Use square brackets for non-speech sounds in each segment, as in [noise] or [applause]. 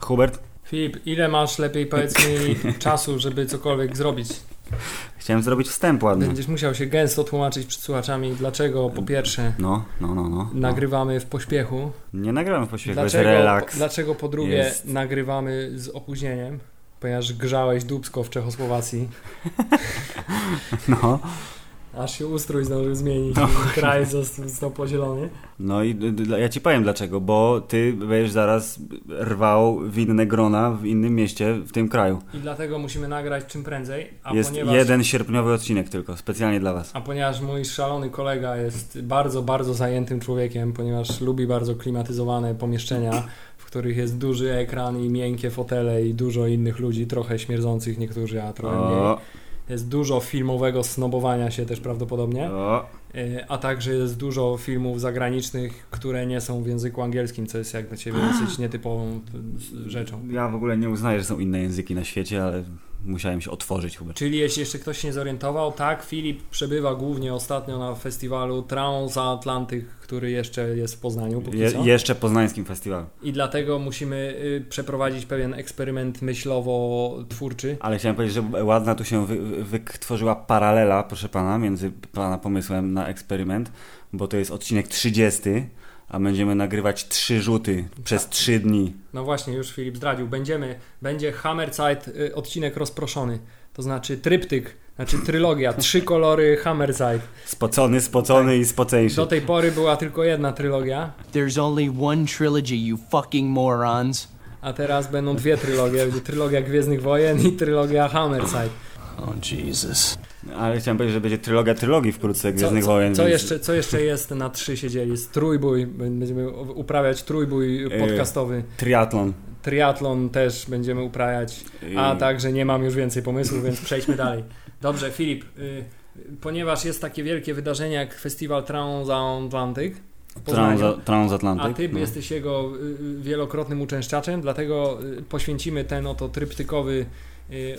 Hubert, Filip, ile masz lepiej powiedz mi [laughs] czasu, żeby cokolwiek zrobić? chciałem zrobić wstęp ładny. Będziesz musiał się gęsto tłumaczyć przed słuchaczami, dlaczego po pierwsze No, no, no, no. nagrywamy w pośpiechu, Nie nagrałem w pośpiechu, jest dlaczego, relaks. po, dlaczego po drugie Jest. nagrywamy z opóźnieniem, ponieważ grzałeś dubsko w Czechosłowacji, No, aż się ustrój zdążył zmienić No. i kraj został, pozielony. no i ja ci powiem dlaczego, bo ty będziesz zaraz rwał w inne grona w innym mieście w tym kraju. I dlatego musimy nagrać czym prędzej, a jest ponieważ... jeden sierpniowy odcinek tylko, specjalnie dla was. A ponieważ mój szalony kolega jest bardzo, bardzo zajętym człowiekiem, ponieważ lubi bardzo klimatyzowane pomieszczenia, których jest duży ekran i miękkie fotele i dużo innych ludzi, trochę śmierdzących niektórzy, a trochę mniej. Jest dużo filmowego snobowania się też prawdopodobnie, y, a także jest dużo filmów zagranicznych, które nie są w języku angielskim, co jest jak dla Ciebie dosyć nietypową y, rzeczą. ja w ogóle nie uznaję, że są inne języki na świecie, ale musiałem się otworzyć, Hubert. Czyli jeśli jeszcze ktoś się nie zorientował, tak, Filip przebywa głównie ostatnio na festiwalu Transatlantyk, który jeszcze jest w Poznaniu Je, jeszcze poznańskim festiwalu. I dlatego musimy y, przeprowadzić pewien eksperyment myślowo-twórczy. Ale chciałem powiedzieć, że ładna tu się wy, wytworzyła paralela, proszę pana, między pana pomysłem na eksperyment, bo to jest odcinek 30, a będziemy nagrywać trzy rzuty przez trzy dni. No właśnie, już Filip zdradził. Będziemy, będzie Hammerzeit y, odcinek rozproszony. To znaczy tryptyk, znaczy trylogia, trzy [laughs] kolory Hammerzeit. Spocony, spocony i spoceńszy. Do tej pory była tylko jedna trylogia, There's only one trilogy, you fucking morons. a teraz będą dwie trylogie. Będzie trylogia Gwiezdnych Wojen i trylogia Hammerzeit. Oh, Jesus. Ale chciałem powiedzieć, że będzie trylogia trylogii wkrótce Co, Gwiezdnych co, Wojen. co, więc- jeszcze, co jeszcze jest na trzy siedzieli? Trójbój, będziemy uprawiać trójbój Yy. podcastowy. Triatlon. Triatlon też będziemy uprawiać, a Yy, także nie mam już więcej pomysłów, więc przejdźmy dalej. Dobrze, Filip, y, ponieważ jest takie wielkie wydarzenie jak Festiwal Transatlantyk Poznaniu, transatlantyk. a ty no. jesteś jego y, y, wielokrotnym uczęszczaczem, dlatego y, poświęcimy ten oto tryptykowy y,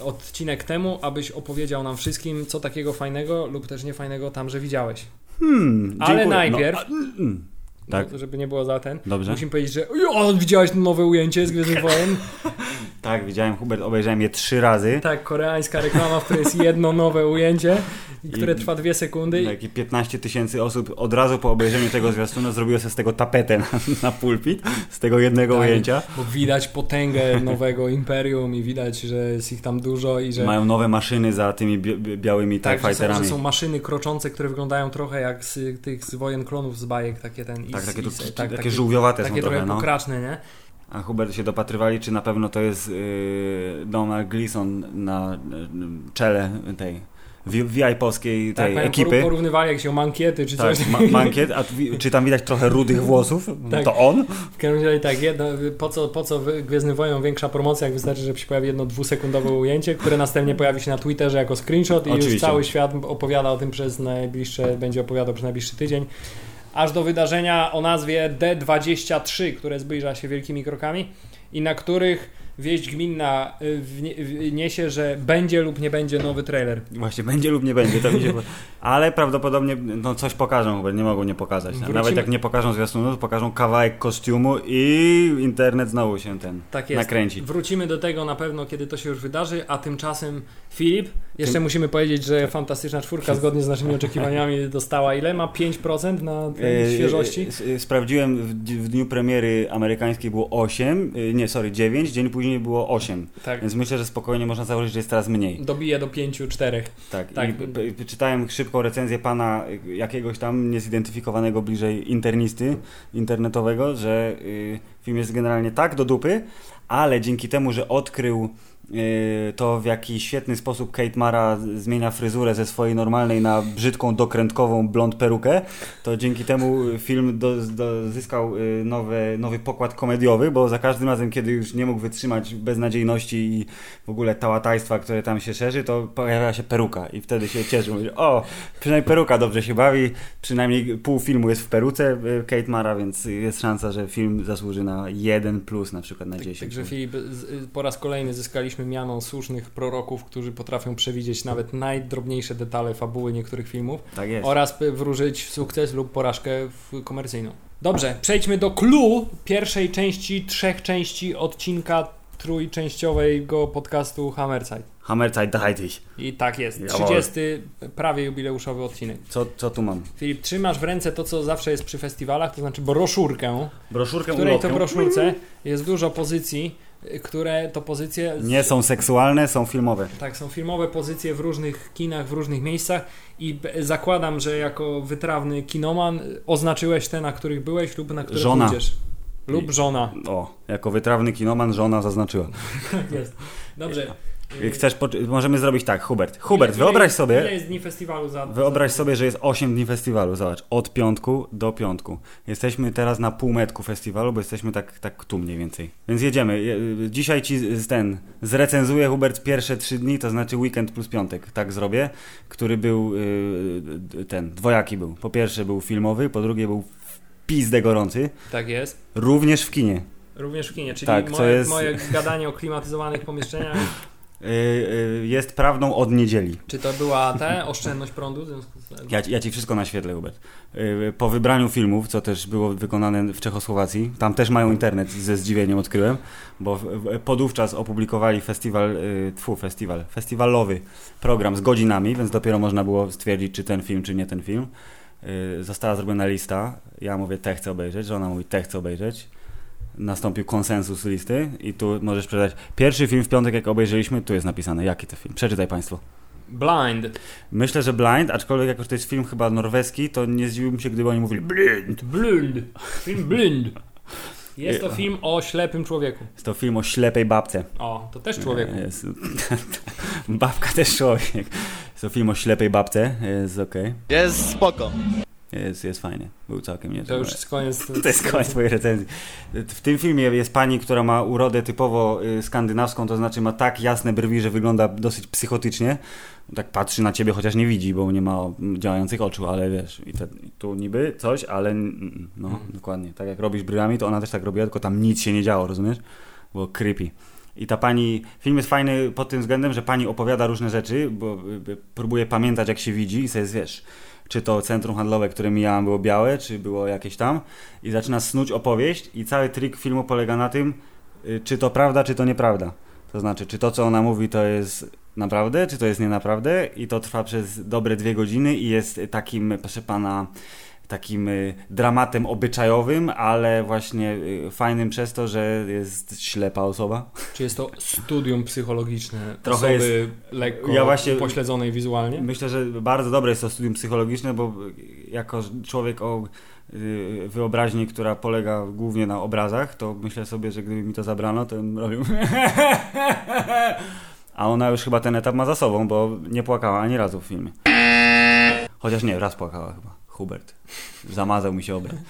odcinek temu, abyś opowiedział nam wszystkim, co takiego fajnego lub też niefajnego tam, że widziałeś. Hmm, Ale dziękuję. najpierw- No, a, mm, tak, No, żeby nie było za ten. dobrze. Musimy powiedzieć, że o, widziałeś nowe ujęcie z Gwiezdnych Wojen? [laughs] Tak, widziałem Hubert, obejrzałem je trzy razy. Tak, koreańska reklama, w której jest jedno nowe ujęcie, i które I- trwa dwie sekundy. Jakie 15 tysięcy osób od razu po obejrzeniu tego zwiastuna zrobiło sobie z tego tapetę na, na pulpit, z tego jednego Tak. ujęcia. Bo widać potęgę nowego imperium i widać, że jest ich tam dużo i że, Mają nowe maszyny za tymi bi bi- białymi tak, są, Fighterami. że są maszyny kroczące, które wyglądają trochę jak z tych z wojen klonów z bajek, takie ten Tak, is, takie, is, tak, takie takie, żółwiowate takie są trochę trochę, no. pokraczne, nie? A Hubert się dopatrywali, czy na pewno to jest yy, Donald Gleason na yy, czele tej wi- VIP-owskiej tej Tak, ekipy. porównywali jak się mankiety czy Tak, coś. ma mankiet, a tu czy tam widać trochę rudych włosów? [laughs] Tak. To on? W każdym razie tak, jedno, po co, po co Gwiezdnym Wojnom większa promocja, jak wystarczy, że się pojawi jedno dwusekundowe ujęcie, które następnie pojawi się na Twitterze jako screenshot i już Oczywiście. cały świat opowiada o tym przez najbliższe, będzie opowiadał przez najbliższy tydzień. Aż do wydarzenia o nazwie D23, które zbliża się wielkimi krokami i na których wieść gminna y, niesie, że będzie lub nie będzie nowy trailer. Właśnie będzie lub nie będzie, to mi się... Ale prawdopodobnie no, coś pokażą, Hubert, nie mogą nie pokazać. Wrócimy- Nawet jak nie pokażą zwiastunu, to pokażą kawałek kostiumu i internet znowu się ten Tak jest. nakręci. Wrócimy do tego na pewno, kiedy to się już wydarzy, a tymczasem Filip, jeszcze Tym- musimy powiedzieć, że Fantastyczna Czwórka zgodnie z naszymi oczekiwaniami [laughs] dostała ile? Ma 5% na tej E, świeżości? e, e, Sprawdziłem, w, dniu premiery amerykańskiej było 8, e, nie, sorry, 9, dzień później było 8. Tak, Więc myślę, że spokojnie można założyć, że jest teraz mniej. dobije do 5-4. Tak, Tak. I czytałem szybką recenzję pana jakiegoś tam niezidentyfikowanego bliżej internisty internetowego, że film jest generalnie tak do dupy, ale dzięki temu, że odkrył to w jaki świetny sposób Kate Mara zmienia fryzurę ze swojej normalnej na brzydką, dokrętkową blond perukę, to dzięki temu film do, do, zyskał y, nowy, nowy pokład komediowy, bo za każdym razem, kiedy już nie mógł wytrzymać beznadziejności i w ogóle tałatajstwa, które tam się szerzy, to pojawia się peruka i wtedy się cieszył. Mówi, o, przynajmniej peruka dobrze się bawi, przynajmniej pół filmu jest w peruce y, Kate Mara, więc jest szansa, że film zasłuży na 1 plus na przykład na 10. Także Filip, y, po raz kolejny zyskaliśmy miano słusznych proroków, którzy potrafią przewidzieć nawet najdrobniejsze detale fabuły niektórych filmów Tak jest. oraz wróżyć sukces lub porażkę komercyjną. Dobrze, przejdźmy do clue pierwszej części, trzech części odcinka trójczęściowego podcastu Hammerside. Hammerzeit Dreitig. I tak jest, Jawohl. 30 prawie jubileuszowy odcinek. Co, co tu mam? Filip, trzymasz w ręce to, co zawsze jest przy festiwalach, to znaczy broszurkę, Broszurkę w której to ulotkę. broszurce jest dużo pozycji, które to pozycje... z- Nie są seksualne, są filmowe. Tak, są filmowe pozycje w różnych kinach, w różnych miejscach i zakładam, że jako wytrawny kinoman y, oznaczyłeś te, na których byłeś lub na które Żona. pójdziesz. Lub żona. O, jako wytrawny kinoman żona zaznaczyła. Tak [laughs] jest. Dobrze. Y, Chcesz, możemy zrobić tak, Hubert. Hubert, ile- wyobraź Ile sobie, jest dni festiwalu za... wyobraź za... sobie, że jest 8 dni festiwalu, zobacz, od piątku do piątku. Jesteśmy teraz na półmetku festiwalu, bo jesteśmy tak, tak tu mniej więcej. Więc jedziemy. Je- Dzisiaj ci z- ten, zrecenzuję Hubert pierwsze 3 dni, to znaczy weekend plus piątek, tak zrobię, który był, yy, ten, dwojaki był. Po pierwsze był filmowy, po drugie był w pizdę gorący, Tak jest. również w kinie. Również w kinie, czyli Tak, moje, jest- moje gadanie o klimatyzowanych pomieszczeniach. [laughs] Yy, yy, jest prawdą od niedzieli. Czy to była ta oszczędność prądu? W związku z... Ja, ja ci wszystko naświetlę, Hubert. Yy, Po wybraniu filmów, co też było wykonane w Czechosłowacji, tam też mają internet, ze zdziwieniem odkryłem, bo podówczas opublikowali festiwal, tfu, festiwal, festiwalowy program z godzinami, więc dopiero można było stwierdzić, czy ten film, czy nie ten film. Została zrobiona lista, ja mówię, te chcę obejrzeć, żona mówi, te chcę obejrzeć. Nastąpił konsensus listy i tu możesz przeczytać. Pierwszy film w piątek, jak obejrzeliśmy, tu jest napisane, jaki to film. Przeczytaj Państwo. Blind. Myślę, że Blind, aczkolwiek jako że to jest film chyba norweski, to nie zdziwiłbym się, gdyby oni mówili Blind. Blind. Film Blind. Jest to film o ślepym człowieku. Jest to film o ślepej babce. O, to też człowieku. Jest, [laughs] babka też człowiek. Jest to film o ślepej babce, jest okej. Jest spoko. Jest, jest fajnie. Był całkiem niezły. To już jest koniec. [laughs] To jest koniec twojej recenzji. W tym filmie jest pani, która ma urodę typowo y, skandynawską, to znaczy ma tak jasne brwi, że wygląda dosyć psychotycznie. Tak patrzy na ciebie, chociaż nie widzi, bo nie ma działających oczu, ale wiesz, i, te, tu niby coś, ale no, Mhm. dokładnie. Tak jak robisz brwiami, to ona też tak robiła, tylko tam nic się nie działo, rozumiesz? Było creepy. I ta pani, film jest fajny pod tym względem, że pani opowiada różne rzeczy, bo y, y, próbuje pamiętać jak się widzi i sobie wiesz, czy to centrum handlowe, które mijałam było białe, czy było jakieś tam i zaczyna snuć opowieść i cały trik filmu polega na tym, y, czy to prawda, czy to nieprawda. To znaczy, czy to, co ona mówi, to jest naprawdę, czy to jest nienaprawdę i to trwa przez dobre dwie godziny i jest takim, proszę pana, takim y, dramatem obyczajowym, ale właśnie y, fajnym przez to, że jest ślepa osoba. Czy jest to studium psychologiczne Trochę osoby lekko Ja właśnie- pośledzonej wizualnie? Myślę, że bardzo dobre jest to studium psychologiczne, bo jako człowiek o y, wyobraźni, która polega głównie na obrazach, to myślę sobie, że gdyby mi to zabrano, to bym robił. [laughs] A ona już chyba ten etap ma za sobą, bo nie płakała ani razu w filmie. Chociaż nie, raz płakała chyba. Hubert. Zamazał mi się obraz. [laughs]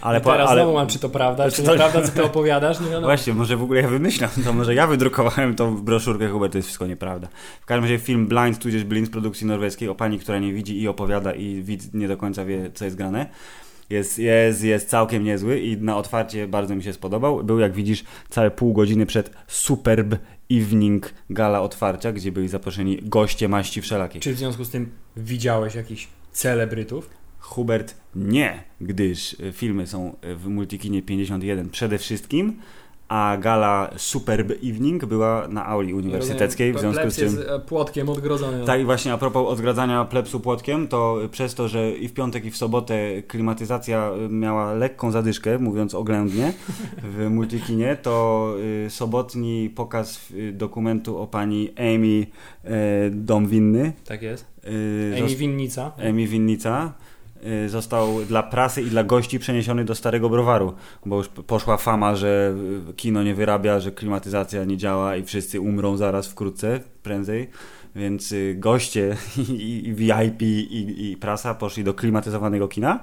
Ale, I teraz ale znowu mam, czy to prawda, czy to- nieprawda, co ty opowiadasz? Nie wiadomo. Właśnie, może w ogóle ja wymyślam, to może ja wydrukowałem tą broszurkę, Hubert, to jest wszystko nieprawda. W każdym razie film Blind, tudzież Blind z produkcji norweskiej o pani, która nie widzi i opowiada i widz nie do końca wie, co jest grane. Jest, jest, jest całkiem niezły i na otwarcie bardzo mi się spodobał. Był, jak widzisz, całe pół godziny przed Superb Evening Gala otwarcia, gdzie byli zaproszeni goście maści wszelakiej. Czy w związku z tym widziałeś jakichś celebrytów? Hubert nie, gdyż y, filmy są w Multikinie 51 przede wszystkim, a gala Superb Evening była na auli uniwersyteckiej, w związku z czym... jest e, płotkiem odgrodzony. Tak i właśnie a propos odgradzania plepsu płotkiem, to przez to, że i w piątek i w sobotę klimatyzacja miała lekką zadyszkę, mówiąc oględnie, w Multikinie, to sobotni pokaz dokumentu o pani Amy Dom Winny Tak jest. Amy Winnica. Emi Winnica został dla prasy i dla gości przeniesiony do Starego Browaru, bo już poszła fama, że y, kino nie wyrabia, że klimatyzacja nie działa i wszyscy umrą zaraz wkrótce, prędzej. Więc y, goście [laughs] i VIP i, i prasa poszli do klimatyzowanego kina,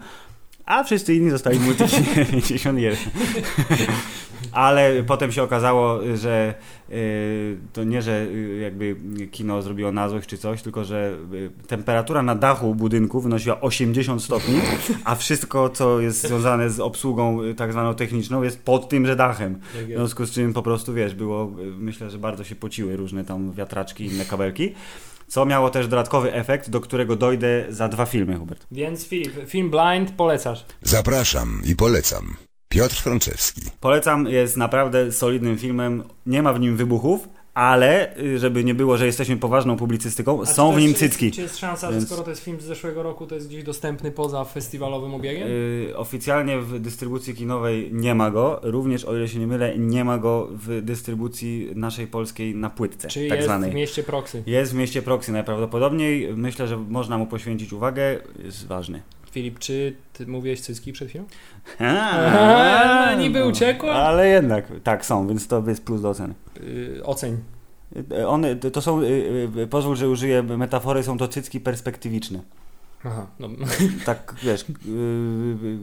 a wszyscy inni zostali multi 91. Ale potem się okazało, że y, to nie, że y, jakby kino zrobiło na złość czy coś, tylko że y, temperatura na dachu budynku wynosiła 80 stopni, a wszystko, co jest związane z obsługą tak zwaną techniczną jest pod tymże dachem. Jak W związku z czym po prostu, wiesz, było, myślę, że bardzo się pociły różne tam wiatraczki i inne kabelki, co miało też dodatkowy efekt, do którego dojdę za dwa filmy, Hubert. Więc Filip, film Blind polecasz. Zapraszam i polecam. Piotr Franczewski. Polecam, jest naprawdę solidnym filmem, nie ma w nim wybuchów, ale y, żeby nie było, że jesteśmy poważną publicystyką, A są w nim jest- cycki. Czy jest szansa, Więc- że skoro to jest film z zeszłego roku, to jest gdzieś dostępny poza festiwalowym obiegiem? Y, oficjalnie w dystrybucji kinowej nie ma go, również o ile się nie mylę, nie ma go w dystrybucji naszej polskiej na płytce, Czy tak jest zwanej. w mieście Proxy? Jest w mieście Proxy najprawdopodobniej. Myślę, że można mu poświęcić uwagę. Jest ważny. Filip, czy ty mówiłeś cycki przed chwilą? A, niby uciekła. Ale jednak, tak są, więc to jest plus do oceny. Yy, oceń. Y, One, to są, y, y, pozwól, że użyję metafory, są to cycki perspektywiczne. Aha, no, [laughs] Tak, wiesz, y,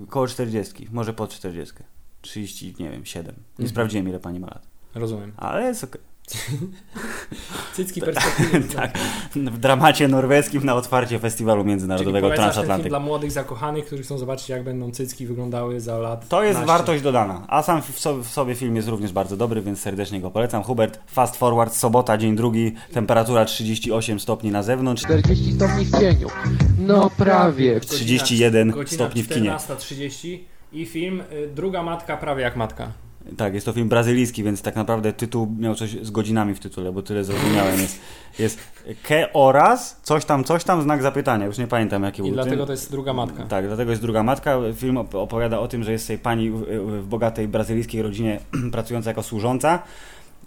y, koło 40, może pod 40. 30, nie wiem, 7. Nie Mhm. sprawdziłem, ile pani ma lat. rozumiem. Ale jest okej. [laughs] Cycki perspektywy. [laughs] Tak. W dramacie norweskim na otwarcie festiwalu Czyli międzynarodowego film Transatlantyk. dla młodych zakochanych, którzy chcą zobaczyć, jak będą cycki wyglądały za lat. To jest 15. wartość dodana. A sam w so- w sobie film jest również bardzo dobry, więc serdecznie go polecam. Hubert, fast forward, sobota, dzień drugi, temperatura 38 stopni na zewnątrz, 40 stopni w cieniu. No prawie. Godzina- 31 godzina stopni w kinie. 14.30 i film y, Druga Matka prawie jak matka. Tak, jest to film brazylijski, więc tak naprawdę tytuł miał coś z godzinami w tytule, bo tyle zrozumiałem. Jest, jest ke oraz coś tam, coś tam, znak zapytania. Już nie pamiętam jaki I był. dlatego to jest Druga Matka. Tak, dlatego jest druga matka. Film op- opowiada o tym, że jest sobie pani w, bogatej brazylijskiej rodzinie [clears throat] pracująca jako służąca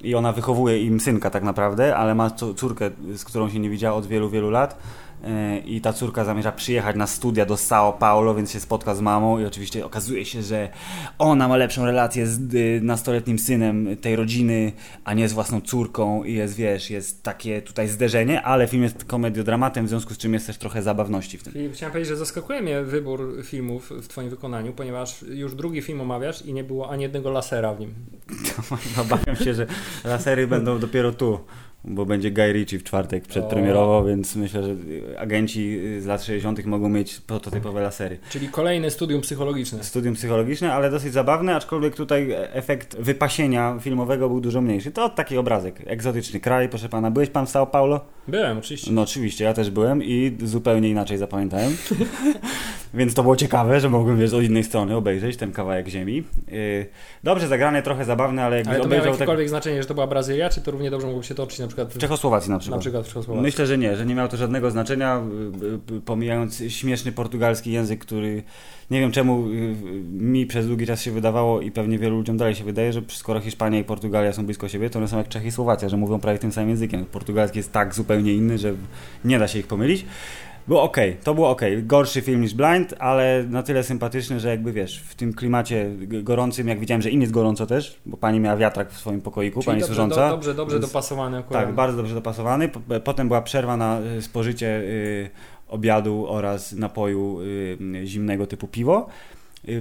i ona wychowuje im synka tak naprawdę, ale ma córkę, z którą się nie widziała od wielu, wielu lat. E, I ta córka zamierza przyjechać na studia do São Paulo, więc się spotka z mamą i oczywiście okazuje się, że ona ma lepszą relację z y, nastoletnim synem tej rodziny, a nie z własną córką i jest, wiesz, jest takie tutaj zderzenie, ale film jest komediodramatem, w związku z czym jest też trochę zabawności w tym. Filip, chciałem powiedzieć, że zaskakuje mnie wybór filmów w Twoim wykonaniu, ponieważ już drugi film omawiasz i nie było ani jednego lasera w nim. [laughs] Obawiam się, że lasery będą dopiero tu, bo będzie Guy Ritchie w czwartek przedpremierowo, więc myślę, że agenci z lat 60. mogą mieć prototypowe lasery. Czyli kolejne studium psychologiczne. Studium psychologiczne, ale dosyć zabawne, aczkolwiek tutaj efekt wypasienia filmowego był dużo mniejszy. To taki obrazek. Egzotyczny kraj, proszę pana. Byłeś pan w São Paulo? Byłem, oczywiście. No oczywiście, ja też byłem i zupełnie inaczej zapamiętałem. [laughs] Więc to było ciekawe, że mogłem wiesz, od innej strony obejrzeć ten kawałek ziemi. Yy, dobrze zagrane, trochę zabawne, ale jakbyś Ale to miało obejrzał tak jakiekolwiek znaczenie, że to była Brazylia, czy to równie dobrze mogło się toczyć na przykład w Czechosłowacji na na przykład. przykład w Czechosłowacji? Myślę, że nie, że nie miało to żadnego znaczenia, y, y, pomijając śmieszny portugalski język, który nie wiem czemu y, y, mi przez długi czas się wydawało i pewnie wielu ludziom dalej się wydaje, że skoro Hiszpania i Portugalia są blisko siebie, to one są jak Czechy i Słowacja, że mówią prawie tym samym językiem. Portugalski jest tak zupełnie inny, że nie da się ich pomylić. Było ok, to było ok. Gorszy film niż Blind, ale na tyle sympatyczny, że jakby wiesz, w tym klimacie gorącym, jak widziałem, że im jest gorąco też, bo pani miała wiatrak w swoim pokoiku, Czyli pani dobrze, służąca. do, dobrze, dobrze więc- dopasowany akurat. tak, bardzo dobrze dopasowany. Potem była przerwa na y, spożycie y, obiadu oraz napoju y, zimnego typu piwo.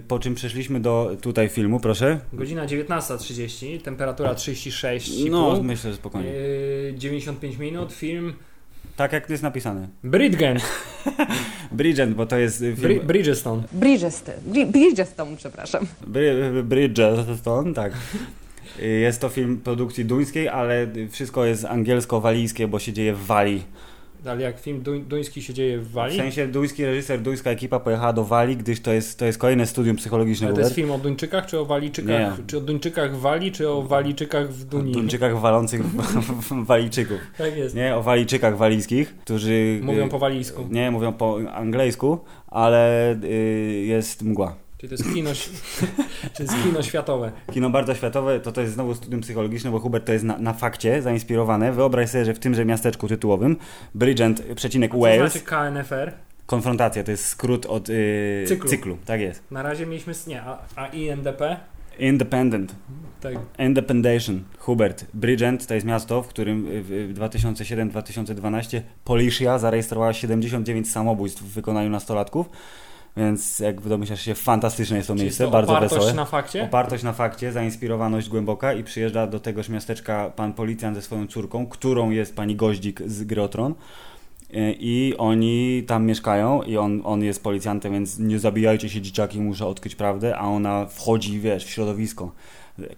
Po czym przeszliśmy do tutaj filmu, proszę. Godzina 19.30, temperatura 36,5. No, myślę, że spokojnie. Yy, 95 minut, film Tak jak jest napisane. Bridgen, [laughs] Bridget, bo to jest film... Bri- Bridgestone. Bridgestone, Bri- Bridgestone, przepraszam. Bridgerton, tak. Jest to film produkcji duńskiej, ale wszystko jest angielsko-walijskie, bo się dzieje w Walii. Ale jak film duń, duński się dzieje w W Walii, sensie duński reżyser, duńska ekipa pojechała do Walii, gdyż to jest, to jest kolejne studium psychologiczne. ale to jest film o Duńczykach, czy o Walijczykach? Nie. Czy o Duńczykach w Walii, czy o Walijczykach w Dunii? Duńczykach walących w, w, Walijczyków. Tak jest. Nie, o Walijczykach walijskich, którzy... Mówią y, po walijsku. Nie, mówią po angielsku, ale y, jest mgła. Czyli to jest kino, [laughs] to jest kino światowe. Kino bardzo światowe, to to jest znowu studium psychologiczne, bo Hubert to jest na, na fakcie zainspirowane. Wyobraź sobie, że w tymże miasteczku tytułowym Bridgend, przecinek Co Wales, znaczy KNFR? konfrontacja, to jest skrót od y, Cyklu. cyklu. Tak jest. Na razie mieliśmy, nie, a, a INDP? Independent. Tak. Independation. Hubert. Bridgend to jest miasto, w którym w w 2007-2012 policja zarejestrowała 79 samobójstw w wykonaniu nastolatków. Więc jak domyślasz się, fantastyczne jest to Czyli miejsce, to bardzo opartość wesołe. na fakcie? Opartość na fakcie, zainspirowaność głęboka i przyjeżdża do tegoż miasteczka pan policjant ze swoją córką, którą jest pani Goździk z gry o Tron. E, I oni tam mieszkają i on, on jest policjantem, więc nie zabijajcie się dzieciaki, muszę odkryć prawdę, a ona wchodzi, wiesz, w środowisko.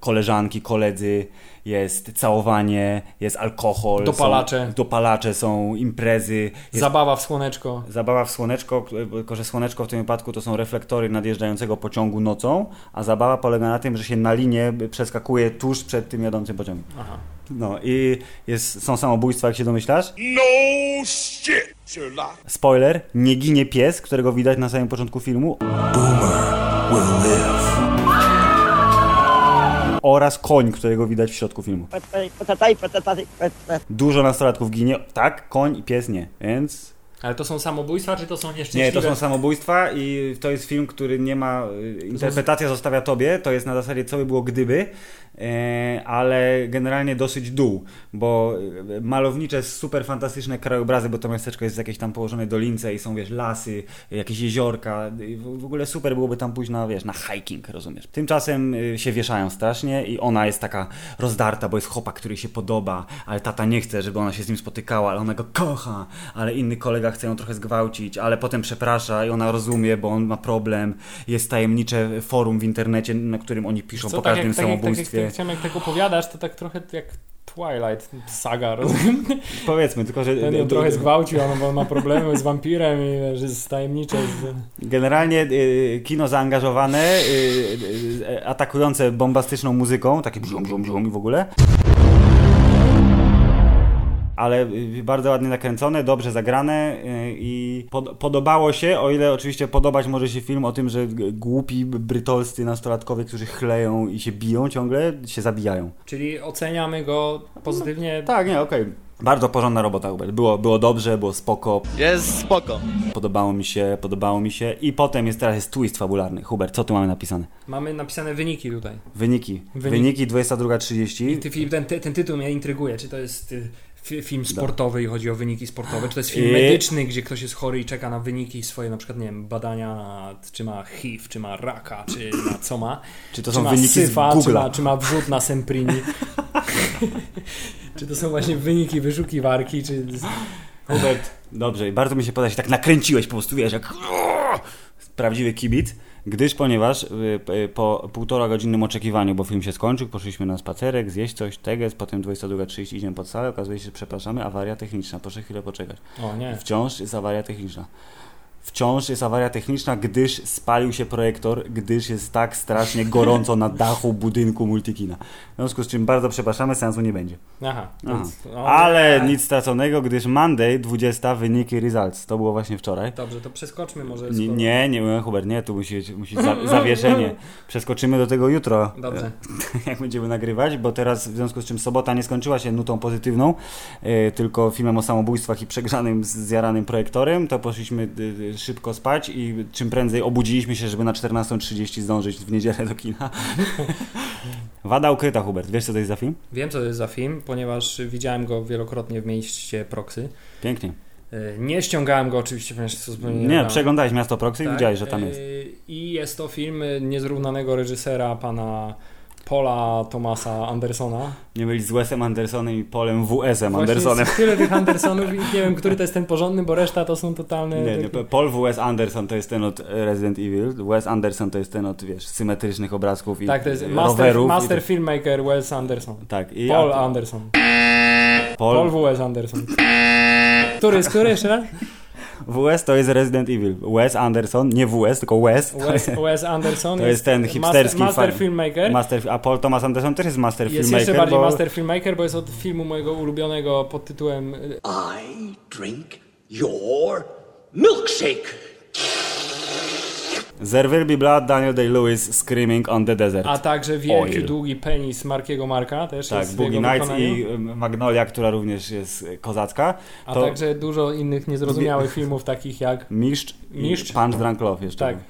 Koleżanki, koledzy, jest całowanie, jest alkohol. Dopalacze. Są, dopalacze są, imprezy. Jest Zabawa w słoneczko. Zabawa w słoneczko, tylko że słoneczko w tym wypadku to są reflektory nadjeżdżającego pociągu nocą, a zabawa polega na tym, że się na linię przeskakuje tuż przed tym jadącym pociągiem. Aha. No i jest, są samobójstwa, jak się domyślasz. No shit, Sherlock. Spoiler, nie ginie pies, którego widać na samym początku filmu, Will live. oraz koń, którego widać w środku filmu. Dużo nastolatków ginie, tak, koń i pies nie, więc Ale to są samobójstwa, czy to są nieszczęśliwe? Nie, to są samobójstwa i to jest film, który nie ma. y, Interpretacja zostawia tobie, to jest na zasadzie co by było gdyby, ale generalnie dosyć dół, bo y, malownicze, super fantastyczne krajobrazy, bo to miasteczko jest w jakiejś tam położonej dolince i są, wiesz, lasy, jakieś jeziorka. W ogóle super byłoby tam pójść na, wiesz, na hiking, rozumiesz. Tymczasem y, się wieszają strasznie i ona jest taka rozdarta, bo jest chłopak, który się podoba, ale tata nie chce, żeby ona się z nim spotykała, ale ona go kocha, ale inny kolega chce ją trochę zgwałcić, ale potem przeprasza i ona rozumie, bo on ma problem. Jest tajemnicze forum w internecie, na którym oni piszą Co, po tak każdym jak, tak, jak, tak, samobójstwie. jak, jak, jak tak opowiadasz, to tak trochę jak Twilight saga, [laughs] rozumiem? Powiedzmy, tylko że Ten ją trochę zgwałcił, on, bo on ma problemy z wampirem i że jest tajemnicze. Z... Generalnie y, kino zaangażowane, y, y, atakujące bombastyczną muzyką, takie bzium, bzium, bzium i w ogóle. Ale y, bardzo ładnie nakręcone, dobrze zagrane y, i pod, podobało się, o ile oczywiście podobać może się film o tym, że głupi, brytolscy nastolatkowie, którzy chleją i się biją ciągle, się zabijają. Czyli oceniamy go pozytywnie. Tak, nie, okej. Bardzo porządna robota, Hubert. Było, było dobrze, było spoko, Jest spoko. podobało mi się, podobało mi się. I potem jest teraz jest twist fabularny. Hubert, co tu mamy napisane? Mamy napisane wyniki tutaj. Wyniki. Wyniki. Wyniki 22.30. Ty, Filip, ten, ten tytuł mnie intryguje. Czy to jest y, film sportowy i chodzi o wyniki sportowe? Czy to jest film I- medyczny, gdzie ktoś jest chory i czeka na wyniki swoje, na przykład, nie wiem, badania, na, czy ma HIV, czy ma raka, czy na co ma? Czy to czy są ma wyniki syfa, z czy ma, czy ma wrzut na Semprini? [laughs] czy to są właśnie wyniki wyszukiwarki, czy... Hubert, dobrze. i Bardzo mi się podoba, że tak nakręciłeś po prostu, wiesz, jak [laughs] prawdziwy kibic. Gdyż, ponieważ y, y, po półtora godzinnym oczekiwaniu, bo film się skończył, poszliśmy na spacerek, zjeść coś, teges, potem 22.30 idziemy pod salę, okazuje się, że przepraszamy, awaria techniczna, proszę chwilę poczekać. O nie. Wciąż jest awaria techniczna. Wciąż jest awaria techniczna, gdyż spalił się projektor, gdyż jest tak strasznie gorąco na dachu budynku multikina. W związku z czym bardzo przepraszamy, seansu nie będzie. Aha. Aha. Więc, o, Ale nie. nic straconego, gdyż Monday 20 wyniki results. To było właśnie wczoraj. Dobrze, to przeskoczmy może. Nie, skoro- nie, nie, Hubert, nie, tu musi być musi za, [laughs] zawieszenie. Przeskoczymy do tego jutro, Dobrze. [laughs] jak będziemy nagrywać, bo teraz w związku z czym sobota nie skończyła się nutą pozytywną, e, tylko filmem o samobójstwach i przegrzanym, zjaranym projektorem, to poszliśmy e, e, szybko spać i czym prędzej obudziliśmy się, żeby na 14.30 zdążyć w niedzielę do kina. [laughs] Wada ukryta, Hubert. Wiesz, co to jest za film? Wiem, co to jest za film, ponieważ widziałem go wielokrotnie w mieście Proxy. Pięknie. E, Nie ściągałem go oczywiście, ponieważ to zupełnie Nie, nielegalne. przeglądałeś Miasto Proxy i Tak, widziałeś, że tam e, jest. I jest to film e, niezrównanego reżysera pana Paula Thomasa Andersona. Nie byli z Wesem Andersonem i Polem W.S.em Andersonem. Jest tyle tych [laughs] Andersonów i nie wiem, który to jest ten porządny, bo reszta to są totalne... Nie, nie, Paul W.S. Anderson to jest ten od Resident Evil, Wes Anderson to jest ten od, wiesz, symetrycznych obrazków i Tak, to jest e, master, master i, filmmaker Wes Anderson. tak, i Paul Anderson. Paul, Paul W.S. Anderson. Który jest który jeszcze? W.S. to jest Resident Evil. Wes Anderson, nie W.S., tylko Wes. Wes, Wes Anderson To jest ten hipsterski master, master filmmaker. Master, a Paul Thomas Anderson też jest master jest filmmaker. jeszcze bardziej bo master filmmaker, bo jest od filmu mojego ulubionego pod tytułem y, I drink your milkshake. There will be blood, Daniel Day-Lewis screaming on the desert. a także wielki, Oil. długi penis Markiego Marka też tak, jest Boogie Nights i em, Magnolia, która również jest kozacka. A to- także dużo innych niezrozumiałych filmów takich jak Mistrz, Mistrz. i Punch Drunk Love jeszcze. Tak. był.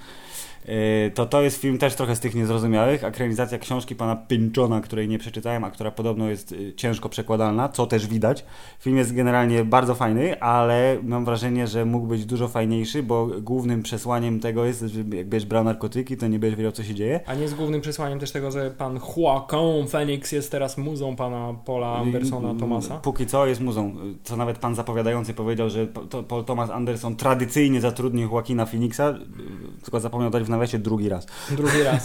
Yy, To to jest film też trochę z tych niezrozumiałych. Ekranizacja książki pana Pinchona, której nie przeczytałem, a która podobno jest y, ciężko przekładalna, co też widać. Film jest generalnie bardzo fajny, ale mam wrażenie, że mógł być dużo fajniejszy, bo głównym przesłaniem tego jest, że jakbyś brał narkotyki, to nie będziesz wiedział, co się dzieje. A nie jest głównym przesłaniem też tego, że pan Joaquin Phoenix jest teraz muzą pana Paula Andersona Thomasa? Póki co jest muzą. Co nawet pan zapowiadający powiedział, że Paul Thomas Anderson tradycyjnie zatrudnił Joaquina Phoenixa, tylko zapomniał dać w nawiasie drugi raz. Drugi raz.